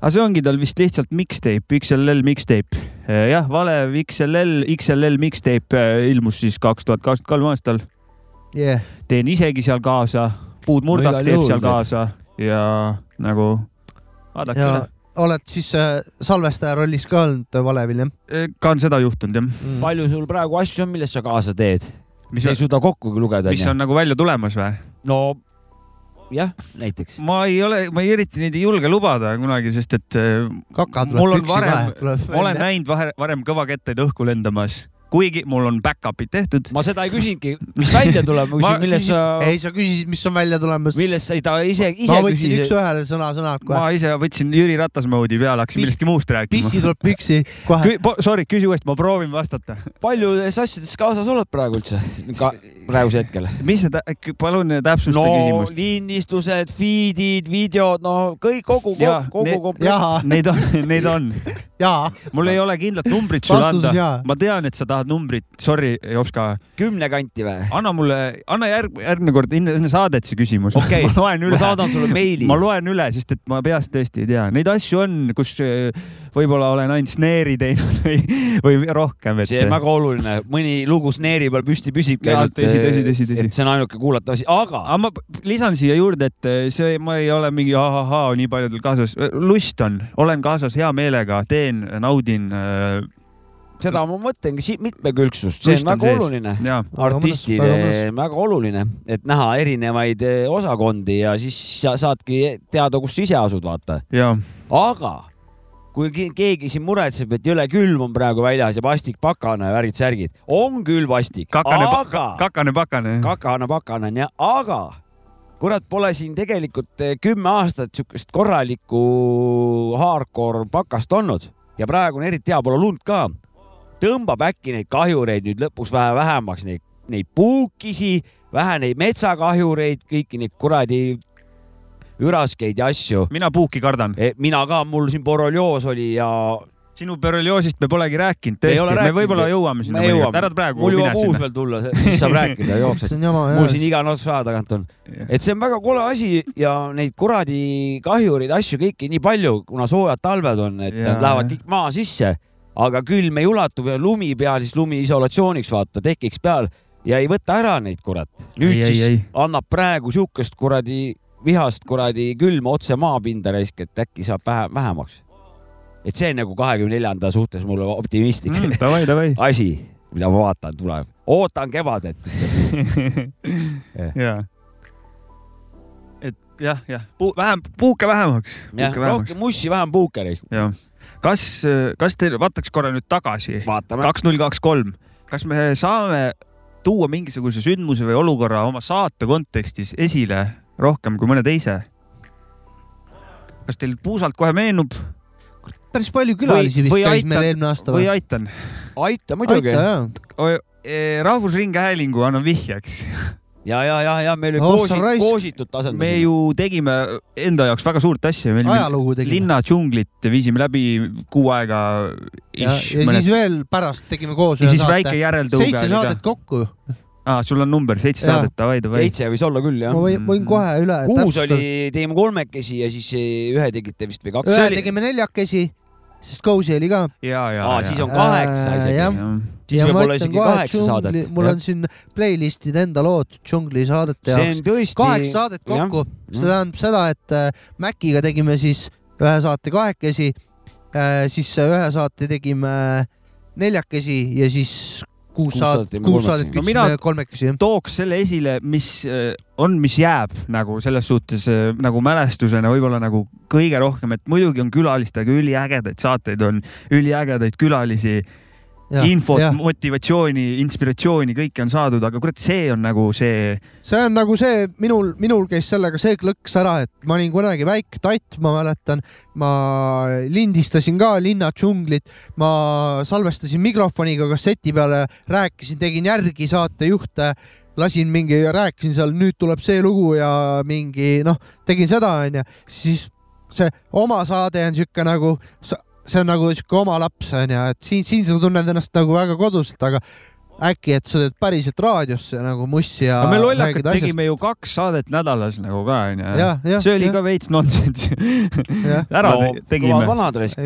aga see ongi tal vist lihtsalt mixtape, XLL mixtape. jah, Valev XLL, XLL mixtape äh, ilmus siis kaks tuhat kakskümmend kolm aastal. Yeah. teen isegi seal kaasa, Puud Murdak No teeb seal kaasa ja nagu vaadake ja üle. Oled siis äh, salvestaja rollis ka olnud Valevil jah? ka on seda juhtunud jah. palju sul praegu asju on, millest sa kaasa teed? Mis sa on- ei suuda kokkugi lugeda. mis on nagu välja tulemas või? no jah, näiteks. ma ei ole, ma ei eriti neid ei julge lubada kunagi, sest et äh, Kaka tuleb püksi varem pähe, olen näinud vahe- varem kõvakettaid õhku lendamas kuigi mul on back-up'id tehtud. ma seda ei küsinudki, mis välja tuleb, ma küsin, milles sa, ei, sa küsisid, mis on välja tulemas. milles sa, ta ise, ise ma võtsin küsis. üks-ühele sõna-sõnalt kohe. ma ise võtsin Jüri Ratas moodi peale, hakkasin millestki muust rääkima. pissi tuleb püksi kohe. Sorry, küsi uuesti, ma proovin vastata. paljudes asjades kaasas oled praegu üldse, praegusel hetkel? mis see, palun täpsusta no küsimust. lindistused, feed'id, videod, no kõik kogu, kogu ne- komplekt. Neid on, neid on. jaa. mul ei ole kindlat numbrit sulle anda ma tean, et sa tahad numbrit, sorry, Jopska. kümne kanti või? anna mulle, anna järg, järgmine kord enne enne saadet see küsimus Okei, ma loen ma üle. saadan sulle meili. ma loen üle, sest et ma peast tõesti ei tea, neid asju on, kus äh, võib-olla olen ainult snare'i teinud või, või rohkem, et. see on väga oluline, mõni lugu snare'i peal püsti püsibki ainult, tõsi, tõsi, tõsi, tõsi. et see on ainuke kuulatav asi, aga aga ma lisan siia juurde, et äh, see, ma ei ole mingi ahahaa nii paljudel kaasas, lust on, olen kaasas hea meelega, teen, naudin. äh, seda ma mõtlengi, siit mitmekülgsust, see on väga sees. oluline artistile Väga oluline, et näha erinevaid eh, osakondi ja siis sa saadki teada, kus sa ise asud, vaata. jaa, aga kui ke- keegi siin muretseb, et jõle külm on praegu väljas ja vastik-pakane, värgid-särgid, on küll vastik, kakane, aga kakane, pakane. kakane-pakane on jah, aga kurat, pole siin tegelikult eh, kümme aastat siukest korralikku hardcore pakast olnud ja praegu on eriti hea, pole lund ka. tõmbab äkki neid kahjureid nüüd lõpuks vähe vähemaks, neid, neid puukisi, vähe neid metsakahjureid, kõiki neid kuradi üraskeid ja asju. mina puuki kardan. mina ka, mul siin borrelioos oli ja sinu borrelioosist me polegi rääkinud, Me ei tõesti me võib-olla jõuame sinna me jõuame, ära praegu mul jõuab uus veel tulla, siis saab rääkida jooksvalt. on mul siin iga natsu aja tagant on. et see on väga kole asi ja neid kuradi kahjureid, asju kõiki nii palju, kuna soojad talved on, et Jaa, nad lähevad kõik maa sisse, aga külm ei ulatu ja lumi peal, siis lumi isolatsiooniks vaata, tekiks peal ja ei võta ära neid kurat. nüüd Ei, ei, siis ei. annab praegu siukest kuradi vihast kuradi külma otse maapinda raisk, et äkki saab vähe, vähemaks. et see on nagu kahekümne neljanda suhtes mulle optimistlik Mm, davai, davai. asi, mida ma vaatan, tuleb. ootan kevadet. jaa. et jah, jah, vähem, puuke vähemaks. jah, rohkem mussi, vähem puukeri. jah. kas, kas te vaataks korra nüüd tagasi? kaks null kaks kolm, kas me saame tuua mingisuguse sündmuse või olukorra oma saate kontekstis esile rohkem kui mõne teise? kas teil puusalt kohe meenub? päris palju külalisi vist käis meil eelmine aasta või või? aitan? aita muidugi. jaa. rahvusringhäälingu annan vihjeks. ja, ja, ja, ja meil oli Oh, koosi, raisk. koositut me ju tegime enda jaoks väga suurt asja. ajalugu tegime. linna džunglit viisime läbi kuu aega. ja, ja siis veel pärast tegime koos ja ühe saate seitse saadet kokku. aa, sul on number, seitse saadet, davai, davai. seitse võis olla küll jah ma. võin, võin kohe üle. kuus oli, tegime kolmekesi ja siis ühe tegite vist või kaks. ühe oli- tegime neljakesi, sest Cozy oli ka. ja, ja, aa, siis on kaheksa Äh, isegi siis võib olla isegi kaheksa saadet. mul on siin playlist'id enda lood džungli saadete see jaoks on. tõesti. kaheksa saadet kokku, see tähendab seda, et äh, Maciga tegime siis ühe saate kahekesi, siis äh, ühe saate tegime neljakesi ja siis kuus Kuus saadet, saadet tegime kuus saadet No kütsime mina- kolmekesi jah. tooks selle esile, mis äh, on, mis jääb nagu selles suhtes äh, nagu mälestusena võib-olla nagu kõige rohkem, et muidugi on külalistega üliägedaid saateid, on üliägedaid külalisi, infot, motivatsiooni, inspiratsiooni, kõike on saadud, aga kurat, see on nagu see, see on nagu see, minul, minul käis sellega see klõks ära, et ma olin kunagi väike tatt, ma mäletan, ma lindistasin ka linna džunglit, ma salvestasin mikrofoniga kasseti peale, rääkisin, tegin järgi saatejuhte, lasin mingi, rääkisin seal, nüüd tuleb see lugu ja mingi noh, tegin seda onju, siis see oma saade on sihuke nagu, see on nagu sihuke oma laps onju, et siin, siin sa tunned ennast nagu väga koduselt, aga äkki, et sa teed päriselt raadiosse nagu mussi ja. aga me lollakad tegime ju kaks saadet nädalas nagu ka onju see oli jah. ka veits nonsense. Ära no te- tegime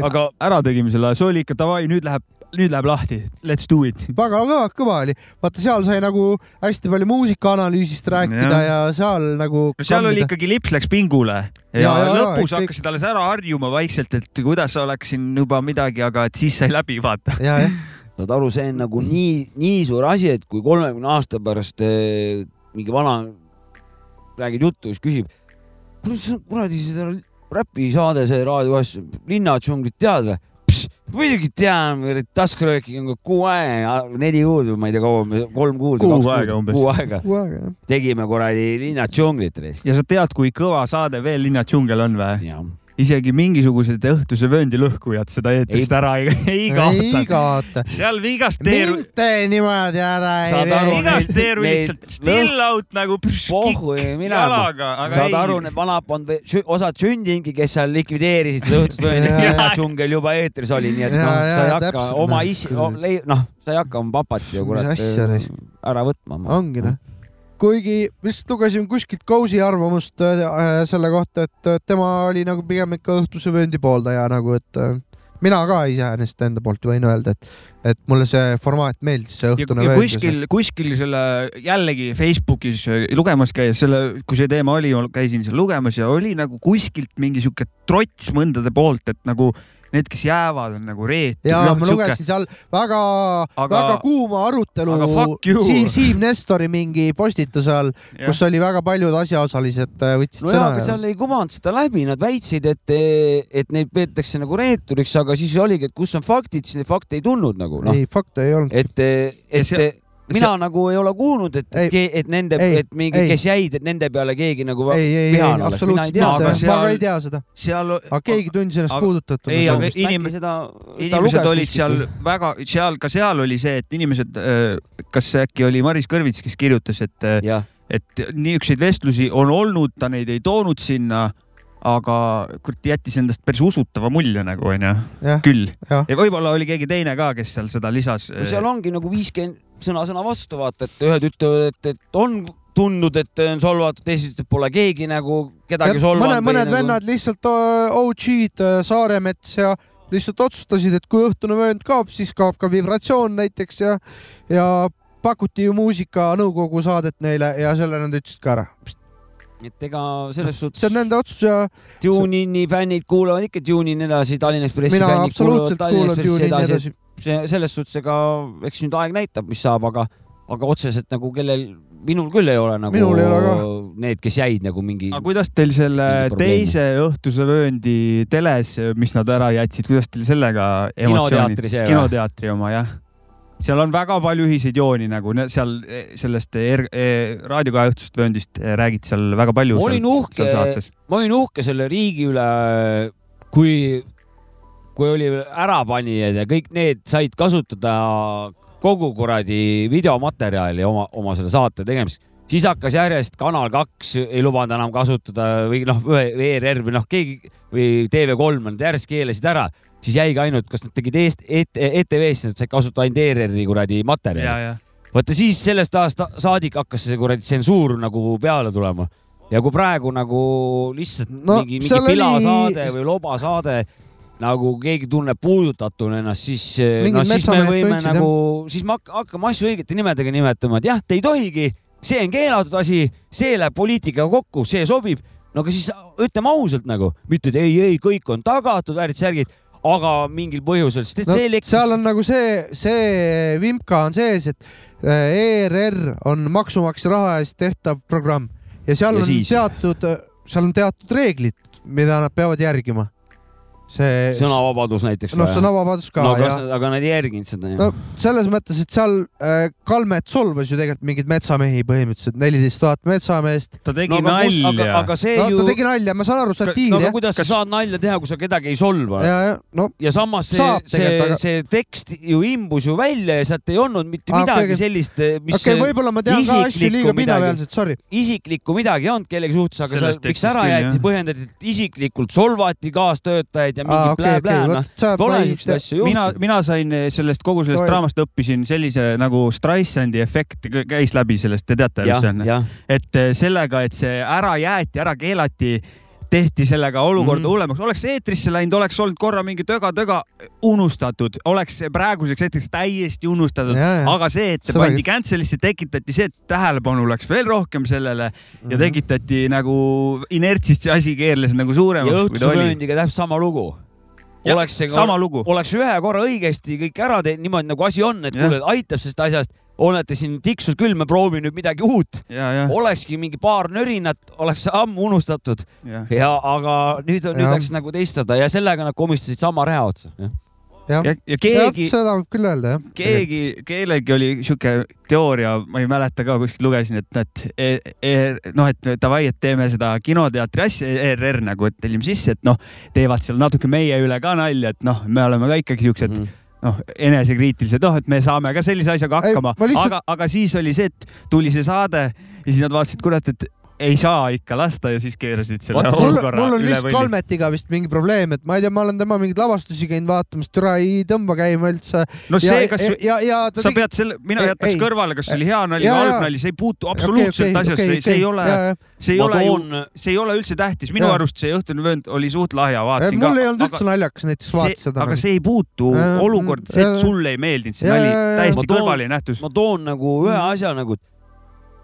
aga ära tegime selle, see oli ikka davai, nüüd läheb, nüüd läheb lahti, let's do it. väga kõva, kõva oli. vaata, seal sai nagu hästi palju muusikaanalüüsist rääkida ja, ja seal nagu. no seal oli ikkagi lips läks pingule ja, Ja, ja, lõpus ja, hakkasid alles ära harjuma vaikselt, et kuidas oleks siin juba midagi, aga et siis sai läbi, vaata. saad aru, see on nagu nii, nii suur asi, et kui kolmekümne aasta pärast eh, mingi vana räägib juttu, siis küsib, kuule, see on kuradi seda räpisaade, see raadioasja, Linna džunglit tead või? Muidugi tean, taskurööking on kuu aega, neli kuud või ma ei tea kaua, kolm kuud. Kuu aega umbes. kuu aega. tegime kuradi linna džunglit. ja sa tead, kui kõva saade veel Linna džungel on või? Isegi mingisugused õhtuse vööndi lõhkujad seda eetrist ära ei, ei ei kaota. kaota. seal viigast teeru, mind te niimoodi ära ei vii. vigast teeru lihtsalt still out nagu pšš, pohhu kikk mina. jalaga, aga saad aru, need vanad polnud või osad sündinugi, kes seal likvideerisid seda õhtust vööndi, džungel juba eetris oli, nii et noh, sa ei hakka oma isi, noh, sa ei hakka oma papat ju kurat raisk. ära võtma. ongi noh. Kuigi vist lugesin kuskilt Kousi arvamust äh, selle kohta, et äh, tema oli nagu pigem ikka õhtuse vööndi pooldaja nagu, et äh, mina ka iseenesest enda poolt võin öelda, et, et mulle see formaat meeldis, see õhtune vöönd. kuskil, kuskil selle jällegi Facebookis äh, lugemas käies selle, kui see teema oli, käisin seal lugemas ja oli nagu kuskilt mingi sihuke trots mõndade poolt, et nagu need, kes jäävad, on nagu reetud. ja ma lugesin seal väga Aga- väga kuuma arutelu you. Siim, Siim Nestori mingi postituse all, kus oli väga paljud asjaosalised äh, võtsid no sõna aga. seal ei kumanud seda läbi, nad väitsid, et, et neid peetakse nagu reeturiks, aga siis oligi, et kus on faktid, siis neid fakte ei tulnud nagu noh, ei, fakte ei olnud. et, et see- mina nagu ei ole kuulnud, et et nende, et mingi, kes jäid, et nende peale keegi nagu vihane oleks, mina ei tea Aga mitte, seda. ma ka seal- ei tea seda. seal, aga keegi tundis ennast aga- puudutatuna ei, aga sellest. inim- seda, inimesed olid seal väga, seal ka seal oli see, et inimesed, kas äkki oli Maris Kõrvits, kes kirjutas, et, jah, et niisuguseid vestlusi on olnud, ta neid ei toonud sinna, aga kurat jättis endast päris usutava mulje nagu onju, küll. ja võib-olla oli keegi teine ka, kes seal seda lisas. no seal ongi nagu viiskümmend sõna-sõna vastu, vaata, et ühed ütlevad, et, et on tundnud, et on solvatud, teised ütlevad, pole keegi nagu kedagi solvanud. mõned, mõned vennad lihtsalt äh, OG-d, Saaremets ja lihtsalt otsustasid, et kui õhtune vöönd kaob, siis kaob ka vibratsioon näiteks ja, ja pakuti ju muusikanõukogu saadet neile ja selle nad ütlesid ka ära. et ega selles see suhtes on nende otsus ja Tuneini fännid kuulavad ikka Tuneini edasi, Tallinna Ekspressi fännid kuulavad Tallinna Ekspressi edasi, edasi. See selles suhtes, ega eks nüüd aeg näitab, mis saab, aga, aga otseselt nagu kellel, minul küll ei ole nagu Minul ei ole ka. need, kes jäid nagu mingi aga kuidas teil selle teise õhtuse vööndi teles, mis nad ära jätsid, kuidas teil sellega emotsioonid Kinoteatri see või? kinoteatri oma jah? seal on väga palju ühiseid jooni nagu seal eh, sellest er, eh, raadiokaja õhtusest vööndist eh, räägiti seal väga palju. ma olin uhke, ma olin uhke selle riigi üle, kui, kui oli ärapanijad ja kõik need said kasutada kogu kuradi videomaterjali oma, oma selle saate tegemiseks. siis hakkas järjest Kanal kaks ei lubanud enam kasutada või noh, ERR või noh, keegi või TV3 nad järjest keelasid ära, siis jäigi ainult, kas nad tegid Eest-, ETV-s, nad said kasutada ainult ERR-i kuradi ja, materjali. ja vaata siis sellest aastast saadik hakkas see kuradi tsensuur nagu peale tulema ja kui praegu nagu lihtsalt No, mingi, mingi seal oli- pilasaade või lobasaade nagu keegi tunneb puudutatuna ennast, siis, Mingid no siis me võime tundsid, nagu, siis me hak- hakkame asju õigete nimedega nimetama, et jah, te ei tohigi, see on keelatud asi, see läheb poliitikaga kokku, see sobib. no aga siis ütleme ausalt nagu, mitte et ei, ei, kõik on tagatud, väärid särgid, aga mingil põhjusel, sest et no, see elektris seal on nagu see, see vimka on sees, et ERR on maksumaksja raha eest tehtav programm ja seal Ja on siis? teatud, seal on teatud reeglid, mida nad peavad järgima. see, sõnavabadus näiteks. noh, sõnavabadus ka no ja kas, aga nad ei järginud seda ju no selles mõttes, et seal äh, Kalmet solvas ju tegelikult mingeid metsamehi põhimõtteliselt, neliteist tuhat metsameest. ta tegi no, aga, kus, aga, nalja. aga see no ju ta, tegi nalja, ma saan aru, satiir no aga jah. kuidas sa saad nalja teha, kui sa kedagi ei solva? ja, ja no ja samas see see aga- see tekst ju imbus ju välja ja sealt ei olnud mitte Ah, midagi okei, okei. sellist, mis okei okay,, võib-olla ma tean ka asju isiklikku liiga midagi- pinnapealselt, sorry. isiklikku midagi ei olnud kellegi suhtes, aga seal Sellest miks ära jäeti põhjendati, et isiklikult solvati kaastöötajaid ja mingi plää- okei, plää-, vot noh, pole niisuguseid asju juhtunud. mina, mina sain sellest kogu sellest draamast õppisin sellise nagu Streisandi efekt käis läbi sellest, te teate, mis see on?, et eh, sellega, et see ära jäeti, ära keelati, tehti sellega olukorda Mhm. hullemaks, oleks eetrisse läinud, oleks olnud korra mingi töga-töga unustatud, oleks praeguseks hetkeks täiesti unustatud, Ja, ja. aga see, et Seda- pandi cancel'isse, tekitati see, et tähelepanu läks veel rohkem sellele ja Mhm. tekitati nagu inertsist see asi keerles nagu ja suuremaks, oli. õhtusevööndiga täpselt sama lugu. Jah, oleks see, sama lugu. oleks ühe korra õigesti kõik ära teinud, niimoodi nagu asi on, et kuule, aitab sellest asjast, olete siin tiksud küll, me proovime nüüd midagi uut. ja, ja, olekski mingi paar nörinat, oleks ammu unustatud ja. ja, aga nüüd on, nüüd Jah. läks nagu teistada ja sellega nad komistasid sama reha otsa. jah ja, ja keegi, seda võib küll öelda jah. keegi, kellelgi oli sihuke teooria, ma ei mäleta ka, kuskilt lugesin, et, et e, e, noh, et davai, et teeme seda kinoteatri asja, ERR nagu, et tellime sisse, et noh, teevad seal natuke meie üle ka nalja, et noh, me oleme ka ikkagi siuksed Mhm. noh, enesekriitilised, noh, et me saame ka sellise asjaga hakkama, ma lihtsalt- aga, aga siis oli see, et tuli see saade ja siis nad vaatasid, kurat, et ei saa ikka lasta ja siis keerasid selle mul, olukorra mul on üle lihtsalt võlli. Kalmetiga vist mingi probleem, et ma ei tea, ma olen tema mingeid lavastusi käinud vaatamas, türa ei tõmba käima üldse. no see, kas ja, ja, ja ta sa pead selle, mina Ei, jätaks ei. kõrvale, kas see oli hea nali või halb nali, see ei puutu absoluutselt okei, asjasse okei,, see ei ole see ei Ma ole ju toon-, see ei ole üldse tähtis, minu Ja. arust see õhtune vöönd oli suht lahja, vaatasin mul ei ka. olnud üldse naljakas näiteks vaadata seda. aga see ei puutu Ja, olukord, see, et sulle ei meeldinud see nali täiesti kõrvaline nähtus. ma toon nagu ühe asja nagu,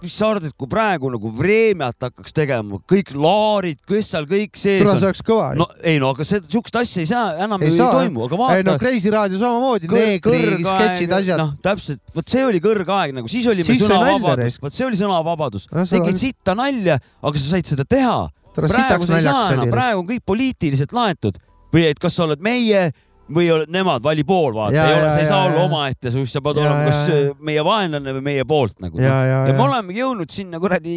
mis sa arvad, et kui praegu nagu Vremjat hakkaks tegema, kõik laarid, kes seal kõik sees tule, on see. oleks kõva. no ei no aga seda siukest asja ei saa, enam Ei ei, ei saa, toimu, aga ei no vaata. Kreisi raadio samamoodi, neegri sketšid, asjad. noh, täpselt, vot see oli kõrgaeg nagu, siis oli meil sõnavabadus vot see oli sõnavabadus No tegid oli- sitta nalja, aga sa said seda teha. Praegu sa ei saa enam, praegu on kõik poliitiliselt laetud või et kas sa oled meie või oled nemad, vali pool, vaata, ei ole, sa ei saa ja. olla omaette, sa pead olema kas äh, meie vaenlane või meie poolt nagu. Ja, ja, ja me olemegi jõudnud sinna kuradi,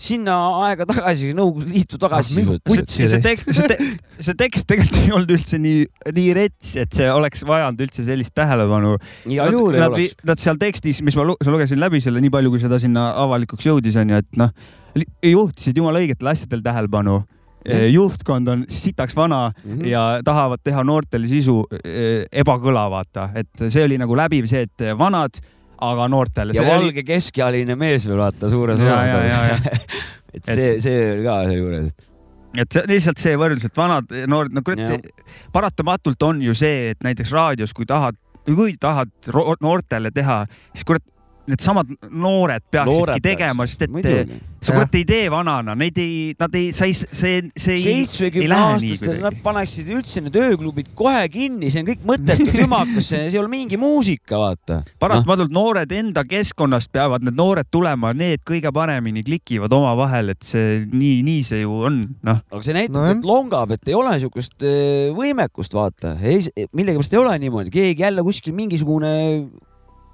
sinna aega tagasi, Nõukogude Liitu tagasi. ja see tekst, see tekst, see tekst tegelikult ei olnud üldse nii, nii rets, et see oleks vajanud üldse sellist tähelepanu. Igal juhul ei nad, oleks. nad seal tekstis, mis ma lu- lugesin läbi selle nii palju, kui seda sinna avalikuks jõudis, onju, et noh, juhtisid jumala õigetele asjadele tähelepanu. Juhtkond on sitaks vana mm Mhm. -hmm. ja tahavad teha noortele sisu eh, ebakõla, vaata, et see oli nagu läbiv see, et vanad, aga noortele. ja valge keskealine mees veel vaata suures ja. et see, see oli ka sealjuures. et see, lihtsalt see võrdlus, et vanad noored, no kurat, paratamatult on ju see, et näiteks raadios, kui tahad, kui tahad noortele teha, siis kurat, needsamad noored peaksidki Noored tegema, peaks, sest et muidugi. sa kurat ei tee vanana, neid ei, nad ei, sa ei, see, see ei, ei seitsmekümne lähe nii aastastel nad paneksid üldse need ööklubid kohe kinni, see on kõik mõttetu tümakas, see ei ole mingi muusika, vaata. paratamatult noored enda keskkonnast peavad need noored tulema, need kõige paremini klikivad omavahel, et see nii, nii see ju on, noh. aga see näitab no,, et longab, et ei ole siukest eh, võimekust, vaata, millegipärast ei ole niimoodi, keegi jälle kuskil mingisugune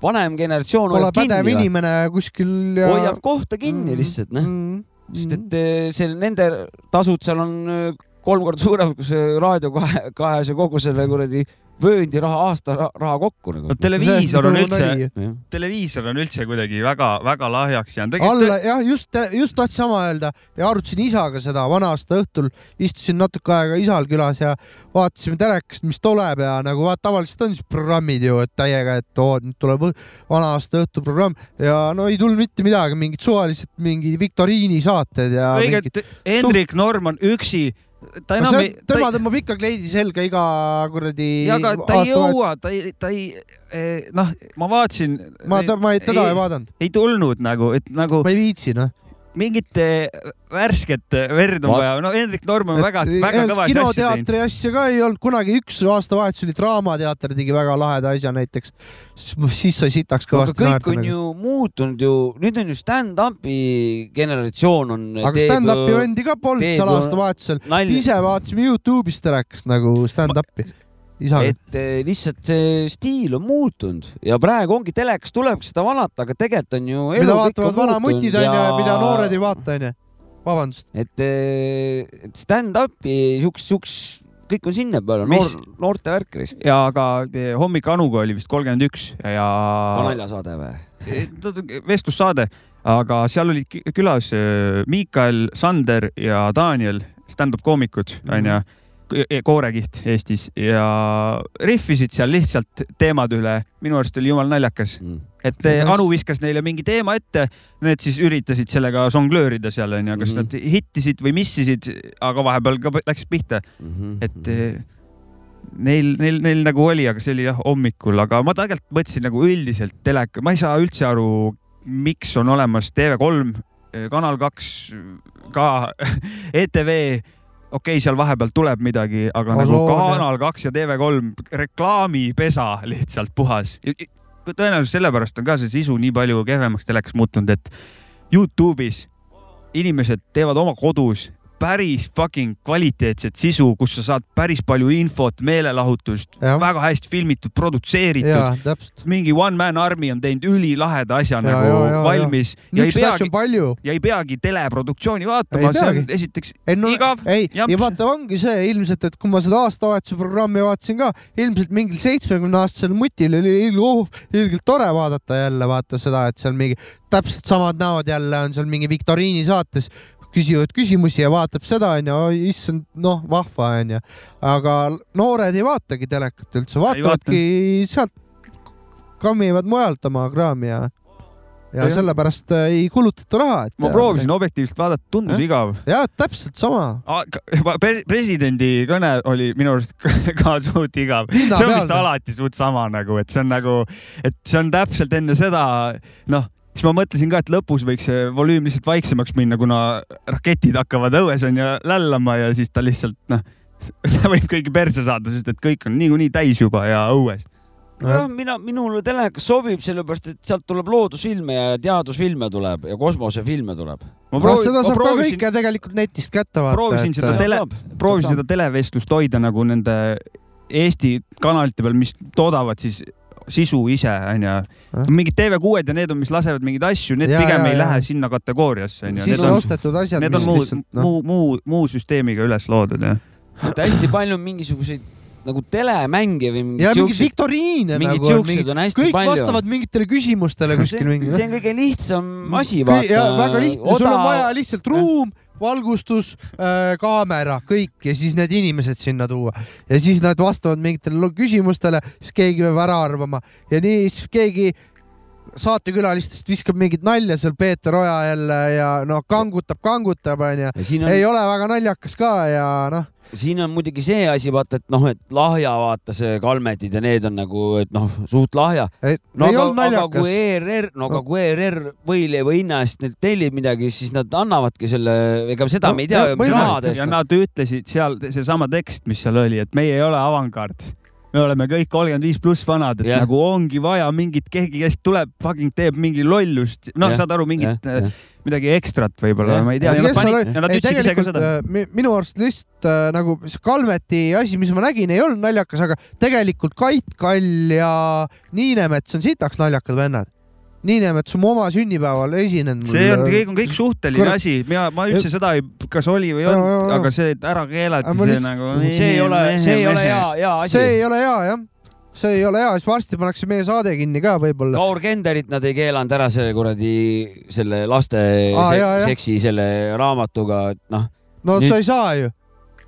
vanem generatsioon Pole hoiab kinni pädev vaata. inimene kuskil ja. hoiab kohta kinni mm. lihtsalt, noh mm.. sest et eh, see nende tasud seal on eh, kolm korda suurem kui see Raadio kahe, kahese kogu selle kuradi vööndi raha, aasta ra- raha kokku nagu. no televiisor on üldse nali., televiisor on üldse kuidagi väga-väga lahjaks jäänud. alla, jah, just, just tahtsin sama öelda ja arutasin isaga seda vana aasta õhtul, istusin natuke aega isal külas ja vaatasime telekast, mis tuleb ja nagu vaat tavaliselt on siis programmid ju, et täiega, et oo, nüüd tuleb õ- vana aasta õhtuprogramm ja no ei tulnud mitte midagi, mingid suvalised mingi viktoriinisaated ja. õige, et Hendrik Norman üksi, ta enam ei, tema tõmbab ikka kleidi selga iga kuradi ja aga ta ei jõua, ta ei, ta ei, noh, ma vaatasin. Ma ta- ma ei- teda ei vaadanud. ei tulnud nagu, et nagu. ma ei viitsi, noh. Mingit eh, värsket verd on Va- vaja, no Hendrik Norman on väga, väga kõva asja teinud. kinoteatri asja ka ei olnud kunagi, üks aastavahetus oli Draamateater tegi väga laheda asja näiteks, siis sai sitaks aga kõvasti kõik on ju muutunud ju, nüüd on ju stand-up'i generatsioon on. aga stand-up'i vendi ka polnud seal aastavahetusel, nalja. ise vaatasime Youtube'ist telekast nagu stand-up'i isaga. et eh, lihtsalt see stiil on muutunud ja praegu ongi telekas tulebki seda vanata, aga tegelikult on ju. mida vaatavad vanamutid onju ja mida noored ei vaata onju. vabandust. et, et stand-up'i siukest, siukest, kõik on sinna peale, noor, noorte värk. ja aga eh, Hommik Anuga oli vist kolmkümmend üks ja. naljasaade või? vestlussaade, aga seal olid kü- külas Miikael, Sander ja Daniel, stand-up koomikud onju, koorekiht Eestis ja rihvisid seal lihtsalt teemade üle, minu arust oli jumala naljakas mm.. et eh, Anu viskas neile mingi teema ette, need siis üritasid sellega žonglöörida seal onju, kas Mhm. nad hittisid või missisid, aga vahepeal ka läksid pihta mm. -hmm. et eh, neil, neil, neil nagu oli, aga see oli jah hommikul, aga ma tegelikult mõtlesin nagu üldiselt teleka, ma ei saa üldse aru, miks on olemas TV3, Kanal kaks, ka ETV, okei okay,, seal vahepeal tuleb midagi, aga Ozon, nagu. Kanal kaks ja TV3 reklaamipesa lihtsalt puhas. tõenäoliselt sellepärast on ka see sisu nii palju kehvemaks telekas muutunud, et Youtube'is inimesed teevad oma kodus päris fucking kvaliteetset sisu, kus sa saad päris palju infot, meelelahutust, väga hästi filmitud, produtseeritud. Mingi One Man Army on teinud ülilaheda asja Ja, nagu ja, ja, valmis. Ja. ei peagi ja ei peagi teleproduktsiooni vaatama, see on esiteks ei, no, igav. ei, ja vaata, ongi see ilmselt, et kui ma seda aastavahetuse programmi vaatasin ka, ilmselt mingil seitsmekümne aastasel mutil oli oh, ilgelt tore vaadata jälle vaata seda, et seal mingi täpselt samad näod jälle on seal mingi viktoriini saates küsivad küsimusi ja vaatab seda onju, issand, noh, vahva onju. aga noored ei vaatagi telekat üldse, vaatavadki sealt, kammivad mujalt oma kraami ja, ja Jah. sellepärast äh, ei kulutata raha. ma proovisin objektiivselt vaadata, tundus igav. jah, täpselt sama. presidendi kõne oli minu arust ka suht igav. see on vist alati suht sama nagu, et see on nagu, et see on täpselt enne seda, noh, siis ma mõtlesin ka, et lõpus võiks see volüüm lihtsalt vaiksemaks minna, kuna raketid hakkavad õues on ju lällama ja siis ta lihtsalt noh, ta võib kõigi perse saada, sest et kõik on niikuinii täis juba ja õues. jah, mina, minule telekas sobib, sellepärast et sealt tuleb loodusfilme ja teadusfilme tuleb ja kosmosefilme tuleb. Ma proovi- seda ma saab proovisin- ka kõike tegelikult netist kätte vaadata. proovisin seda tele, proovisin seda televestlust hoida nagu nende Eesti kanalite peal, mis toodavad siis sisu ise onju. mingid TV6-d ja need on, mis lasevad mingeid asju, need Ja, pigem ja, ei ja. lähe sinna kategooriasse onju. Siis on ostetud asjad, Need on muu noh. muu, muu, muu süsteemiga üles loodud jah. hästi palju mingisuguseid nagu telemänge või ja mingeid mingeid viktoriine mingid nagu siuksed on hästi kõik palju. vastavad mingitele küsimustele kuskil mingi. see on kõige lihtsam asi, ja vaata. väga lihtne, sul on vaja lihtsalt ruum, valgustus äh,, kaamera, kõik. Ja siis need inimesed sinna tuua. Ja siis nad vastavad mingitele küsimustele, siis keegi peab ära arvama. Ja nii siis keegi saatekülalistest viskab mingit nalja seal Peeter Oja jälle ja noh, kangutab, kangutab onju. siin on- ei ole väga naljakas ka ja noh. siin on muidugi see asi, vaata, et noh, et lahja vaata see Kalmetid ja need on nagu, et noh, suht lahja. no ei aga, aga kui ERR, no aga kui ERR võileiva hinna eest neilt tellib midagi, siis nad annavadki selle, ega seda me ei tea ju, mis rahade eest ja. nad ütlesid seal seesama tekst, mis seal oli, et meie ei ole avangard. Me oleme kõik kolmkümmend viis pluss vanad, et Jah. nagu ongi vaja mingit keegi, kes tuleb, fucking teeb mingi lollust, noh, Jah, saad aru, mingit jah, jah. midagi ekstrat võib-olla, ma ei tea. Äh, mi- minu arust lihtsalt äh, nagu see Kalmeti asi, mis ma nägin, ei olnud naljakas, aga tegelikult Kait Kall ja Niinemets on sitaks naljakad vennad. Niinemets on mu oma sünnipäeval esinenud. see on, kõik on kõik suhteline Kurat. asi, mina, ma üldse seda ei, kas oli või ei olnud, aga see, et ära keelati, see lihtsalt- nagu. see ei ole, see ei ole hea, hea asi. see ei ole hea jah, see ei ole hea, siis varsti pannakse meie saade kinni ka võib-olla. Kaur Kenderit nad ei keelanud ära selle kuradi, selle laste Aa, se jaa, jah. seksi selle raamatuga, et noh. no sa ei saa ju.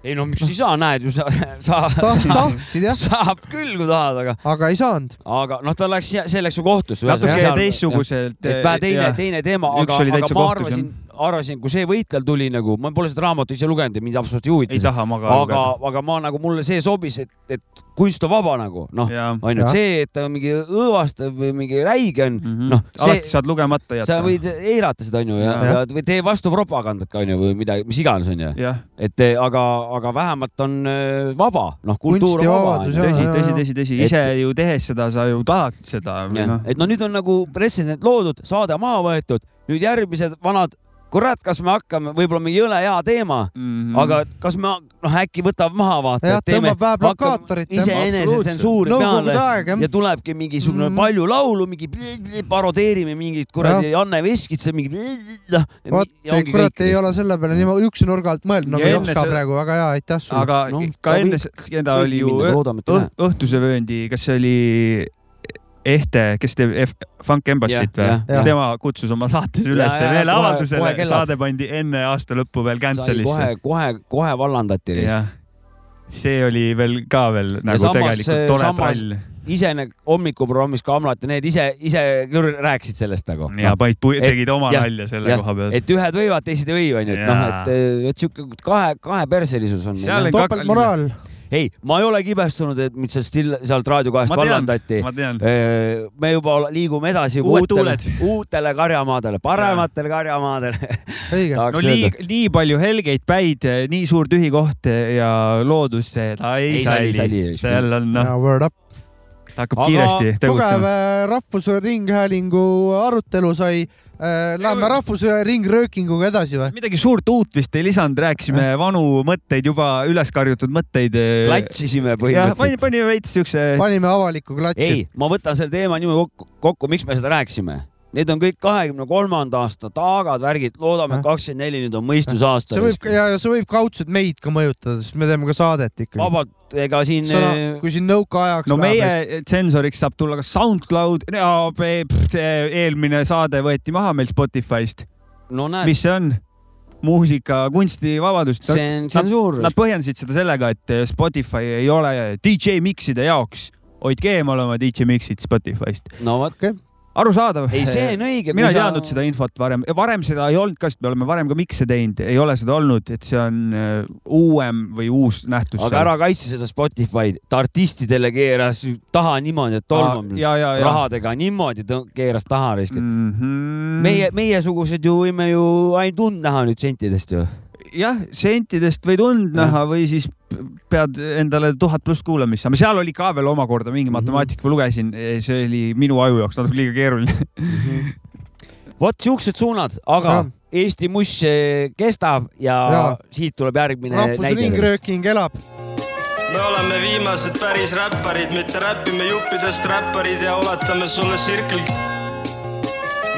Ei no miks ei saa, näed ju sa, sa tahtsid jah. saab küll, kui tahad, aga. aga ei saanud. aga noh, ta läks, see läks ju kohtusse. Natuke teistsuguselt, et vähe teine teine teema, aga, aga ma kohtus, arvasin, arvasin, kui see võitlejal tuli nagu, ma pole seda raamatut ise lugenud ja mind absoluutselt ei huvita. Ei taha ma ka aga lugeda., aga ma nagu mulle see sobis, et, et kunst on vaba nagu noh, onju, et see, et ta mingi õõvastav või mingi räige on, noh, Mhm. alati saad lugemata jätta. sa võid eirata seda onju ja, ja, või tee vastu propagandat ka onju või midagi, mis iganes onju et aga, aga vähemalt on äh, vaba, noh, kultuur on vaba. tõsi, tõsi, tõsi, tõsi, ise ju tehes seda, sa ju tahad seda noh. et no nüüd on nagu pretsedent loodud, saade maha võetud, nüüd järgmised vanad, kurat, kas me hakkame, võib-olla mingi jõle hea teema mm. -hmm. aga kas me, noh äkki võtab maha vaata Jah,, tõmbab vähe plakaatorit, jah. iseenese tsensuuri Nõukogude peale ja tulebki mingisugune Mhm. palju laulu, mingi parodeerime mingit kuradi Janne Veskitsa mingi noh. vot, kurat ei ole selle peale niimoodi üks nurga alt mõelnud, no enne oska seda- praegu, väga hea, aitäh sulle. aga no, ka enne seda oli ju õh- õhtuse vööndi, kas see oli Ehte, kes teeb F Funk Embassy't või jah. tema kutsus oma saates Ja, üles ja, meeleavaldusele saade pandi enne aasta lõppu veel cancel'isse kohe, kohe, kohe vallandati. jah, see oli veel ka veel nagu samas- tegelikult tore samas trall. ise hommikuprogrammis Kamlat ja need ise, ise küll rääkisid sellest nagu. Ja panid pu- tegid oma nalja selle koha pealt. et ühed võivad, teised ei või, onju, et noh, et, et siuke kahe, kaheperselisus on. Seal on topeltmoraal. ei, ma ei ole kibestunud, et mind sealt still, sealt Raadio kahest vallandati. me juba liigume edasi juba uutele uutele karjamaadele, parematele karjamaadele. no nii, nii palju helgeid päid, nii suur tühi koht ja loodus, seda ei, Ei salli, seal on noh, word up. hakkab kiiresti tugev tegutsema. äh, Rahvusringhäälingu arutelu sai Läheme rahvusringröökinguga edasi või? midagi suurt uut vist ei lisanud, rääkisime vanu mõtteid, juba üles karjutud mõtteid. Klatsisime jah, põhimõtteliselt. panime, veits siukse. panime avalikku klatši. ei, ma võtan selle teema niimoodi kokku, kokku, miks me seda rääkisime. Need on kõik kahekümne kolmanda aasta taagad, värgid, loodame, et kakskümmend neli nüüd on mõistusaasta see. võib ja, ja see võib kaudselt meid ka mõjutada, sest me teeme ka saadet ikkagi. vabalt, ega siin. Sõna- kui siin nõukaajaks no meie tsensoriks saab tulla ka SoundCloud, see eelmine saade võeti maha meil Spotify'st. no mis see on? muusika, kunstivabadust. See on tsensuur. Nad põhjendasid seda sellega, et Spotify ei ole DJ mikside jaoks. hoidke eemal oma DJ miksid Spotify'st. no vot okay.. arusaadav. Ei, see on õige, mina ei sa- teadnud seda infot varem, varem seda ei olnud ka, sest me oleme varem ka mikse teinud, ei ole seda olnud, et see on äh, uuem või uus nähtus. aga ära kaitse seda Spotify'd, ta artistidele keeras taha niimoodi, et tolmab ja, ja, ja. rahadega niimoodi keeras taha risk- mm. -hmm. meie, meiesugused ju võime ju ainult und näha nüüd sentidest ju. jah, sentidest võid und näha või siis pead endale tuhat pluss kuulamist saama, seal oli ka veel omakorda Mhm. mingi matemaatika, ma lugesin, see oli minu aju jaoks natuke liiga keeruline. vot siuksed suunad, aga Ja. Eesti muss eh, kestab ja, Ja. siit tuleb järgmine näide. rahvusringrööking elab. me oleme viimased päris räpparid, mitte räpime juppidest räpparid ja ulatame sulle tsirkel.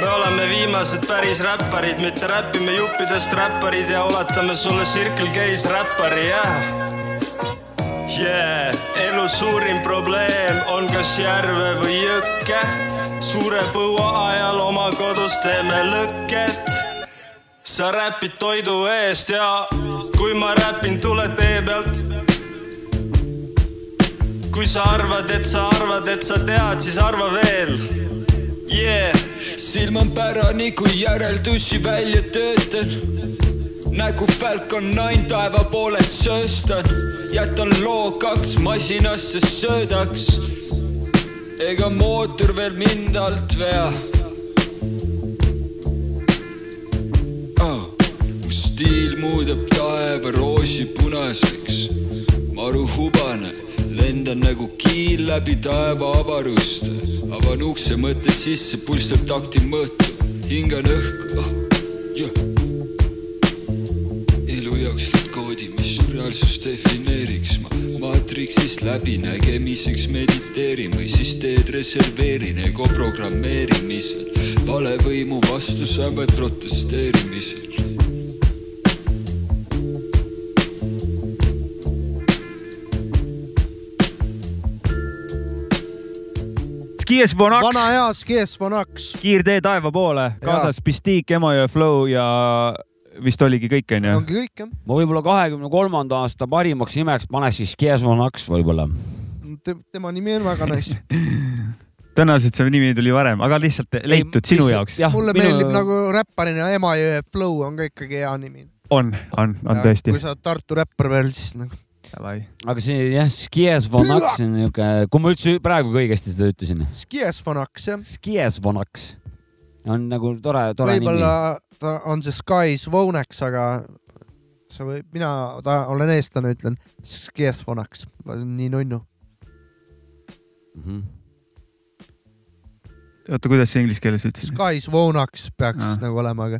Me oleme viimased päris räpparid, mitte räpime juppidest räpparid ja ulatame sulle Circle K-s räppari, jah yeah.. elu suurim probleem on kas järve või jõkke. suure põua ajal oma kodus teeme lõket sa räpid toidu eest ja kui ma räpin, tule tee pealt. kui sa arvad, et sa arvad, et sa tead, siis arva veel yeah.. silm on pärani, kui järeldusi välja töötan. nägu Falcon nine taeva poole sööstan, jätan loo kaks masinasse söödaks. ega mootor veel mind alt vea oh.. stiil muudab taeva roosi punaseks, maru hubane, lendan nagu kiil läbi taeva avaruste, avan ukse, mõte sisse, pulss teeb takti mõõtu, hingan õhku jah. elu jaoks lõid koodi, mis su reaalsust defineeriks ma maatriksist läbinägemiseks mediteerin või siis teed reserveerin ego programmeerimisel, valevõimu vastu sa vaid protesteerimisel. Skies Vonaks, vana hea Skies Vonaks. kiirtee taeva poole, kaasas Pistik, Emajõe Flow ja vist oligi kõik, onju. ongi kõik jah. ma võib-olla kahekümne kolmanda aasta parimaks nimeks paneks siis Kiesvonaks võib-olla. tema nimi on väga nice. tõenäoliselt see nimi tuli varem, aga lihtsalt leitud sinu jaoks. mulle meeldib nagu räpparina Emajõe Flow on ka ikkagi hea nimi. on, on, on tõesti kui. sa oled Tartu räppar veel, siis nagu. Aga see jah, Skiesvonaks on niuke, kui ma üldse praegu ka õigesti seda ütlesin. Skies Vonaks jah. Skiesvonaks on nagu tore, tore nimi. võib-olla ta on see Skies Vonaks, aga sa või, mina, ta olen eestlane, ütlen Skies Vonaks, nii nunnu. Mhm. oota, kuidas sa inglise keeles ütlesid? Skies Vonaks peaks Ah. siis nagu olema, aga,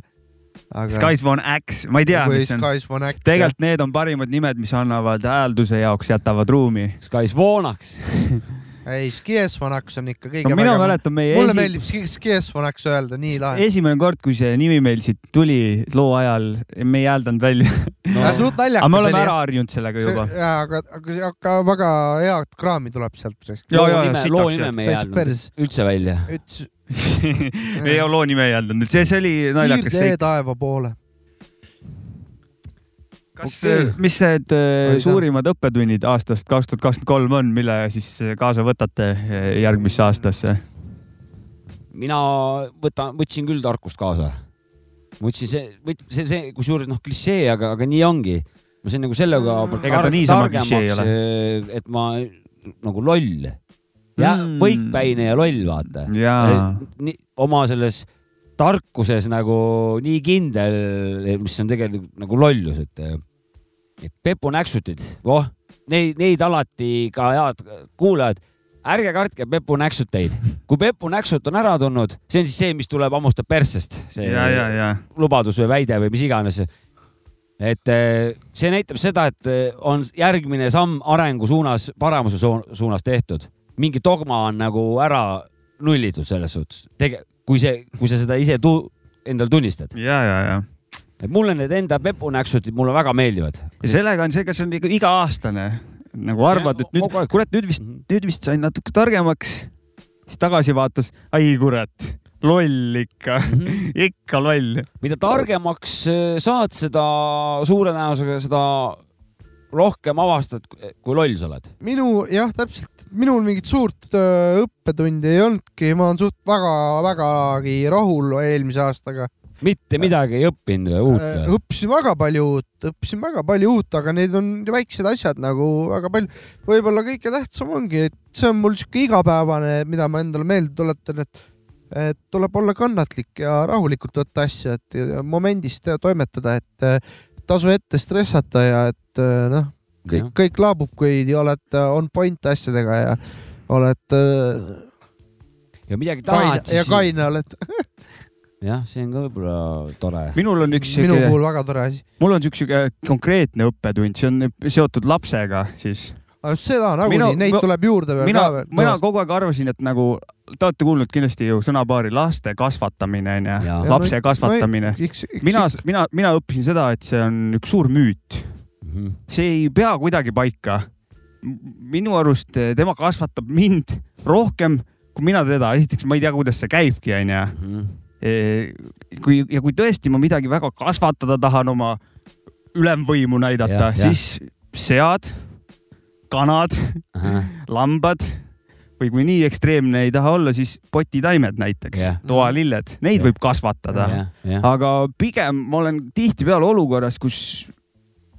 aga. Skies Von X, ma ei tea, mis see on tegelikult need on parimad nimed, mis annavad häälduse jaoks, jätavad ruumi. Skies Vonaks. ei, Skies Vonaks on ikka kõige No mina mäletan meie mulle esi- meeldib Ski- Skies Vonaks öelda, nii lahe. esimene kord, kui see nimi meil siit tuli loo ajal, me ei hääldanud välja no.. aga me oleme ära harjunud sellega juba. jaa, aga, aga, aga väga head kraami tuleb sealt. Jaa, nime, loo nime me ei hääldanud üldse välja. ütles ei ole loo nime ei hääldanud, see, see oli naljakas kiirtee taeva poole. kas okay., mis need äh, suurimad õppetunnid aastast kaks tuhat kakskümmend kolm on, mille siis kaasa võtate äh, järgmisse aastasse? mina võtan, võtsin küll tarkust kaasa. võtsin see, see, see kusjuures noh, klišee, aga, aga nii ongi. ma sain nagu selle koha pealt targemaks, et ma nagu loll ja Mm. mm. ja loll, vaata. Oma selles tarkuses nagu nii kindel, mis on tegelikult nagu lollus, et, et pepunäksutid, voh, neid, neid alati ka head kuulajad, ärge kartke pepunäksuteid, kui pepunäksut on ära tulnud, see on siis see, mis tuleb hammustab persest, see ja, ja, ja lubadus või väide või mis iganes. et eh, see näitab seda, et eh, on järgmine samm arengu suunas, paremuse su- suunas tehtud. Mingi dogma on nagu ära nullitud selles suhtes, tege-, kui see, kui sa seda ise tu-, endale tunnistad. ja, ja, ja. et mulle need enda pepunäksutid mulle väga meeldivad. ja sellega on see, kas on ikka iga-aastane nagu arvad, et nüüd, kurat, nüüd vist, nüüd vist sain natuke targemaks. siis tagasi vaatas, ai kurat, loll ikka, ikka loll. mida targemaks eh, saad, seda suure tõenäosusega seda rohkem avastad, kui loll sa oled. minu jah, täpselt, minul mingit suurt öö, õppetundi ei olnudki, ma olen suht väga-vägagi rahul eelmise aastaga. mitte midagi ei õppinud uut Äh, või? õppisin väga palju uut, õppisin väga palju uut, aga need on väiksed asjad nagu väga palju. võib-olla kõige tähtsam ongi, et see on mul sihuke igapäevane, mida ma endale meelde tuletan, et et tuleb olla kannatlik ja rahulikult võtta asja, et ja momendis toimetada, et äh, tasu ette stressata ja et äh, noh, kõik, kõik laabub, kui oled on point asjadega ja oled äh, ja midagi tahad, ja kaine oled. jah, see on ka võib-olla tore. minul on üks minu puhul väga tore asi. mul on üks siuke konkreetne õppetund, see on seotud lapsega siis. just seda nagunii, neid tuleb juurde veel mina ka veel. mina kogu aeg arvasin, et nagu, te olete kuulnud kindlasti ju sõnapaari laste kasvatamine onju, lapse no- kasvatamine no mina, mina, mina õppisin seda, et see on üks suur müüt. Mhm. see ei pea kuidagi paika. minu arust eh, tema kasvatab mind rohkem kui mina teda, esiteks ma ei tea, kuidas see käibki, onju. Mhm. kui ja kui tõesti ma midagi väga kasvatada tahan oma ülemvõimu näidata siis sead, kanad, lambad või kui nii ekstreemne ei taha olla, siis potitaimed näiteks Jah., toalilled, neid Jah. võib kasvatada Jah, jah. aga pigem ma olen tihtipeale olukorras, kus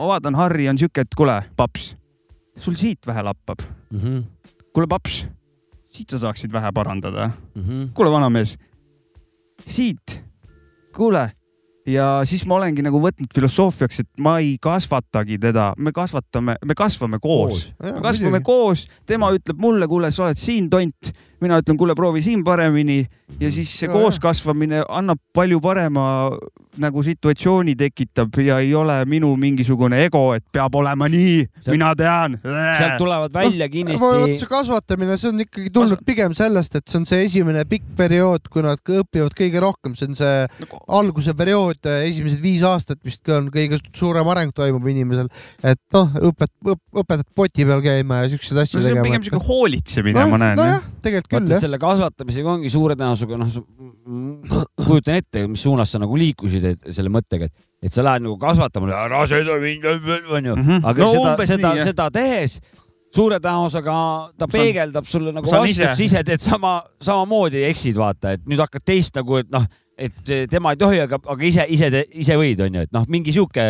ma vaatan, Harri on siuke, et kuule, paps, sul siit vähe lappab. Mhm. kuule, paps, siit sa saaksid vähe parandada. Mhm. kuule, vanamees, siit, kuule ja siis ma olengi nagu võtnud filosoofiaks, et ma ei kasvatagi teda, me kasvatame, me kasvame koos, Koos. me kasvame muidugi. koos, tema ütleb mulle, kuule, sa oled siin tont, mina ütlen, kuule, proovi siin paremini ja siis see Jaa, koos kasvamine annab palju parema nagu situatsiooni tekitab ja ei ole minu mingisugune ego, et peab olema nii, mina tean. sealt tulevad välja vot kindlasti see kasvatamine, see on ikkagi tulnud pigem sellest, et see on see esimene pikk periood, kui nad õpivad kõige rohkem, see on see alguse periood, esimesed viis aastat vist ka on kõige suurem areng toimub inimesel, et noh, õpet-, õpetad poti peal käima ja siukseid asju no see on tegema. pigem siuke hoolitsemine, ma näen. nojah, tegelikult küll jah. selle kasvatamisega ongi suure tõenäosusega noh, kujutan ette, mis suunas sa nagu liikusid et, selle mõttega, et, et sa lähed nagu kasvatama, ära sõida mind, onju, Mhm. aga No seda, seda seda tehes suure tõenäosusega ta peegeldab sulle nagu saan vastu, et ise. teed sama, samamoodi eksid, vaata, et nüüd hakkad teist nagu, et noh, et tema ei tohi, aga, aga ise, ise, ise võid, onju, et noh, mingi sihuke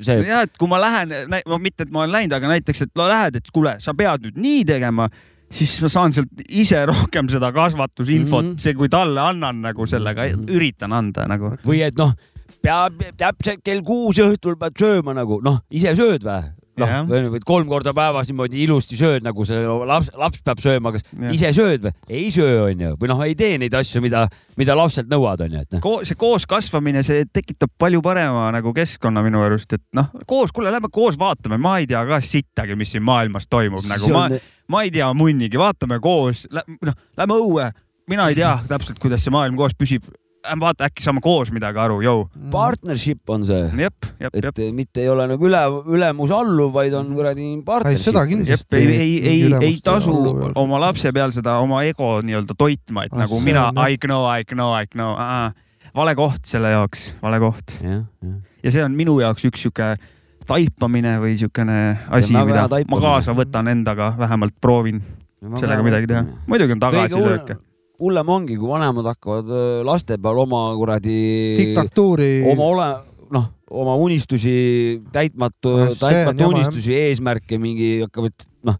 see. ja et kui ma lähen, mitte, et ma olen läinud, aga näiteks, et lähed, et kuule, sa pead nüüd nii tegema, siis ma saan sealt ise rohkem seda kasvatusinfot mm. -hmm. see, kui talle annan nagu sellega mm, -hmm. üritan anda nagu. või et noh, peab täpselt kell kuus õhtul pead sööma nagu noh, ise sööd või? Noh, kolm korda päevas niimoodi ilusti sööd nagu see laps, laps peab sööma, kas Jah. ise sööd või? ei söö, onju, või noh, ei tee neid asju, mida, mida lapselt nõuad, onju, et noh. Ko see koos kasvamine, see tekitab palju parema nagu keskkonna minu arust, et noh, koos, kuule, lähme koos vaatame, ma ei tea ka sittagi, mis siin maailmas toimub, nagu See ma on-, ma ei tea munnigi, vaatame koos, noh, lähme õue, mina ei tea täpselt, kuidas see maailm koos püsib. vaata, äkki saame koos midagi aru, jõu. Partnership on see. jep, jep, et jep. mitte ei ole nagu üle, ülemus alluv, vaid on kuradi partnership. jep, ei, ei, ei, ei tasu oma lapse peal seda oma ego nii-öelda toitma, et Ah, nagu see mina on jah. I know, I know, I know, vale koht selle jaoks, vale koht. ja see on minu jaoks üks sihuke taipamine või siukene asi, mida ma kaasa võtan endaga, vähemalt proovin sellega midagi teha. muidugi on tagasilööke. Hullem ongi, kui vanemad hakkavad laste peal oma kuradi. Diktatuuri- oma ole, noh, oma unistusi, täitmatu Ah,, täitmatu unistusi, eesmärke mingi hakkavad, noh,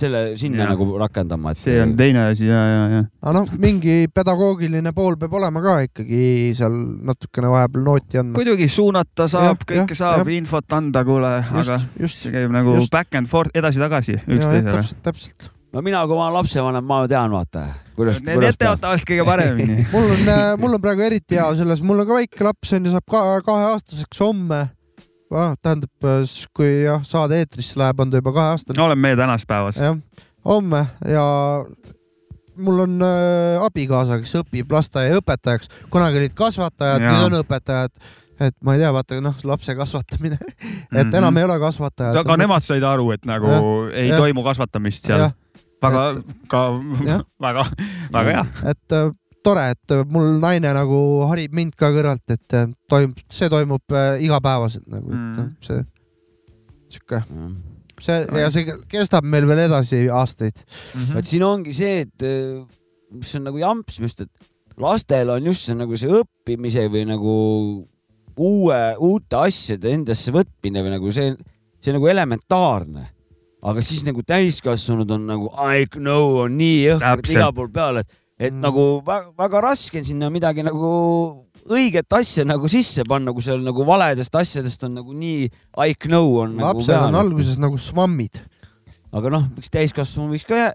selle sinna Jah. nagu rakendama, et. see on teine asi ja, ja, ja. aga noh, mingi pedagoogiline pool peab olema ka ikkagi seal natukene vahepeal nooti andma. muidugi suunata saab kõike jah, saab, infot anda, kuule, aga just, see käib nagu just. back and forth, edasi-tagasi täpselt, üksteisele. täpselt. No mina, kui ma olen lapsevanem, ma ju tean, vaata, kuidas. Need tavaliselt kõige paremini. mul on, mul on praegu eriti hea selles, mul on ka väike laps on ju, saab ka kaheaastaseks homme. tähendab, kui jah, saade eetrisse läheb, on ta juba kaheaastane. no oleme meie tänaspäevas. jah, homme ja mul on äh, abikaasa, kes õpib lasteaiaõpetajaks, kunagi olid kasvatajad, nüüd on õpetajad. et ma ei tea, vaata noh, lapse kasvatamine, et Mhm. enam ei ole kasvatajad. aga nemad said aru, et nagu Jah, ei jah. toimu kasvatamist seal. väga, ka jah. väga, väga hea. et äh, tore, et äh, mul naine nagu harib mind ka kõrvalt, et äh, toimub, see toimub igapäevaselt nagu, et mm. see sihuke, see ja see kestab meil veel edasi aastaid Mhm. vot siin ongi see, et mis on nagu jamps just, et lastel on just see nagu see õppimise või nagu uue, uute asjade endasse võtmine või nagu see, see nagu elementaarne. Aga siis nagu täiskasvanud on nagu I know on nii jõhkralt igal pool peal, et, et mm. nagu väga, väga raske on sinna midagi nagu õiget asja nagu sisse panna, kui seal nagu valedest asjadest on nagu nii I know on nagu lapsed on peal. alguses nagu svammid. aga noh, üks täiskasvanu võiks ka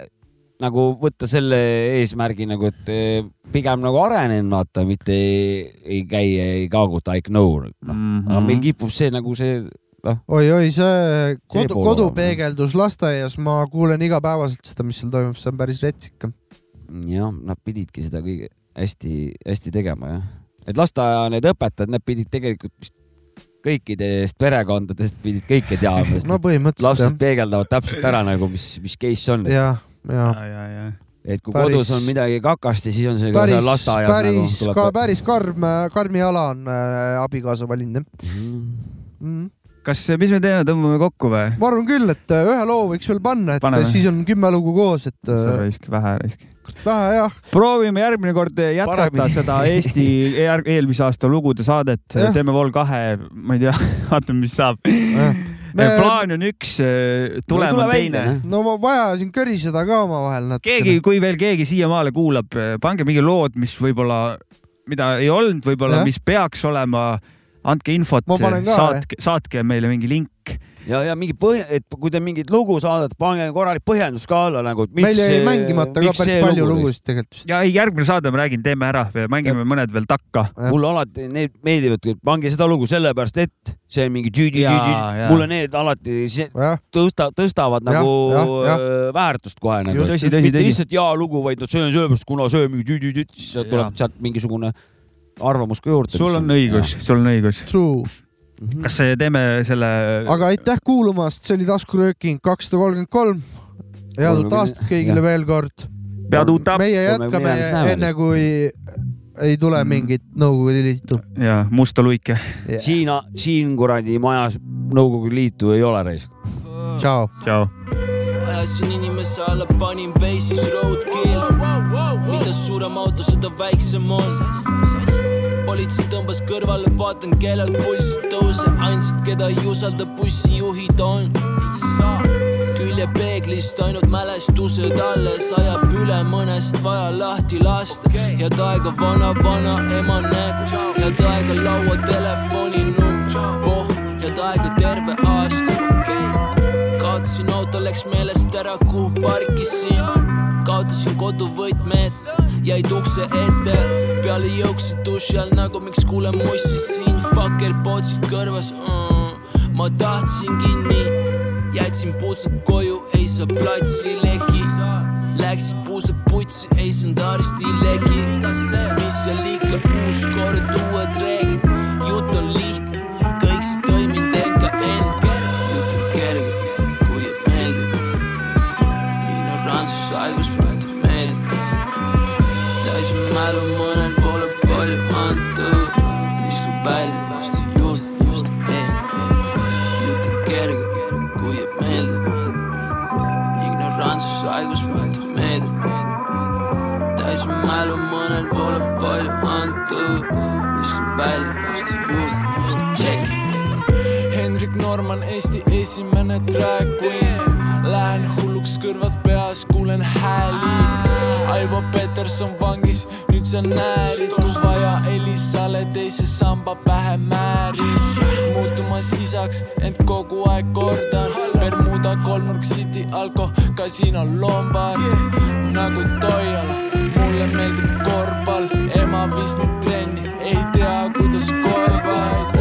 nagu võtta selle eesmärgi nagu, et eh, pigem nagu arenen, vaata, mitte ei, ei käi, ei kaaguta I know mm. -hmm. Mhm. aga meil kipub see nagu see, noh, oi-oi, see kodu, kodupeegeldus lasteaias, ma kuulen igapäevaselt seda, mis seal toimub, see on päris retsik. jah, nad pididki seda kõige hästi-hästi tegema jah. et lasteaia need õpetajad, need pidid tegelikult vist kõikidest perekondadest pidid kõike teadma, sest no põhimõtteliselt lapsed jah, peegeldavad täpselt ära nagu, mis, mis case on. ja, ja et kui Päris- kodus on midagi kakasti, siis on see päris lasteaias päris nagu ka päris karm, karmi ala on äh, abikaasa valinud jah mm.. kas, mis me teeme, tõmbame kokku või? ma arvan küll, et äh, ühe loo võiks veel panna, et Paneme. Siis on kümme lugu koos, et äh, raisk, vähe raisk. vähe jah. proovime järgmine kord jätkata Paremini. seda Eesti eelmise aasta lugude saadet, teeme Vol kahe, ma ei tea, vaatame, mis saab. Me- plaan on üks, tulem on teine. no ma vaja siin köriseda ka omavahel natuke. keegi, kui veel keegi siiamaale kuulab, pange mingi lood, mis võib-olla, mida ei olnud, võib-olla, mis peaks olema, andke infot saatke, saatke meile mingi link. ja, ja mingi põh-, et kui te mingit lugu saadate, pange korralik põhjendus ka alla nagu, meil jäi mängimata ka päris palju lugu lugusid tegelikult vist. ja ei, järgmine saade ma räägin, teeme ära, mängime mõned veel takka. mulle alati need meeldivad, pange seda lugu sellepärast, et see on mingi tüüdi-tüüdi mulle need alati tõsta, tõstavad Jah, nagu jah, jah. öö, väärtust kohe nagu. Mitte lihtsalt jaa lugu, vaid no see on sellepärast, kuna see on mingi tüüdi-tüüdi, siis tuleb sealt mingisugune arvamus ka juurde. sul on õigus, sul on õigus. True. kas teeme selle? aga aitäh kuulamast, see oli taskurööking kakssada kolmkümmend kolm. head uut aastat kõigile veel kord. pead uut aastat. meie jätkame enne, kui ei tule mingit Nõukogude Liitu. ja musta luike. siin, siin kuradi majas Nõukogude Liitu ei ole reis. tšau. tšau. ajasin inimese alla, panin base'is roadkill. mida suurem auto, seda väiksem on. Politsei tõmbas kõrvale, vaatan kellel pulss tõuseb, ainsad, keda ei usalda bussijuhid on. küljepeeglist ainult mälestused alles, ajab üle mõnest vaja lahti lasta. head aega vana, vana ema nägu, head aega laua telefoninumber, oh, head aega terve aasta, okei. Okay. kaotasin auto, läks meelest ära, kuhu parkisin. kaotasin koduvõtmed, jäid ukse ette, peale jõukse duši all nagu miks kuulen mussi siin, fucker pootsid kõrvas uh,. ma tahtsingi nii, jätsin puutsed koju, ei saa platsi legi. Läksid puusad putsi, ei saanud arsti legi. mis seal ikka, uus kord, uued reeglid, jutt on lihtne, esimene drag queen. Lähen hulluks kõrvad peas, kuulen hääli. Aivo Peterson vangis, nüüd sa näärid, kui vaja Elisale teise samba pähe määri. muutumas isaks, ent kogu aeg kordan, Bermuda kolmnurk City Alko kasiino Lombard nagu Toiala mulle meeldib korvpall ema viis mind trenni ei tea kuidas korvpall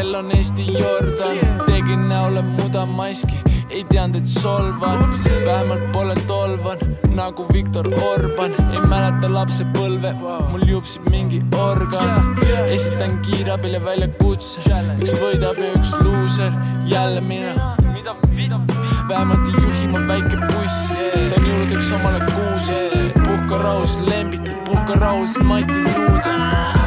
Trell on Eesti Jordan. Tegin näole mudamaski ei teadnud, et solvan, vähemalt pole tolvan nagu Viktor Orban, ei mäleta lapsepõlve, mul jupsib mingi organ. esitan kiirabile väljakutse, üks võidab ja üks luuser, jälle mina. vähemalt ei juhi ma väike buss, toon jõuludeks omale kuuse, puhka rahus lembiti, puhka rahus Mati Luude.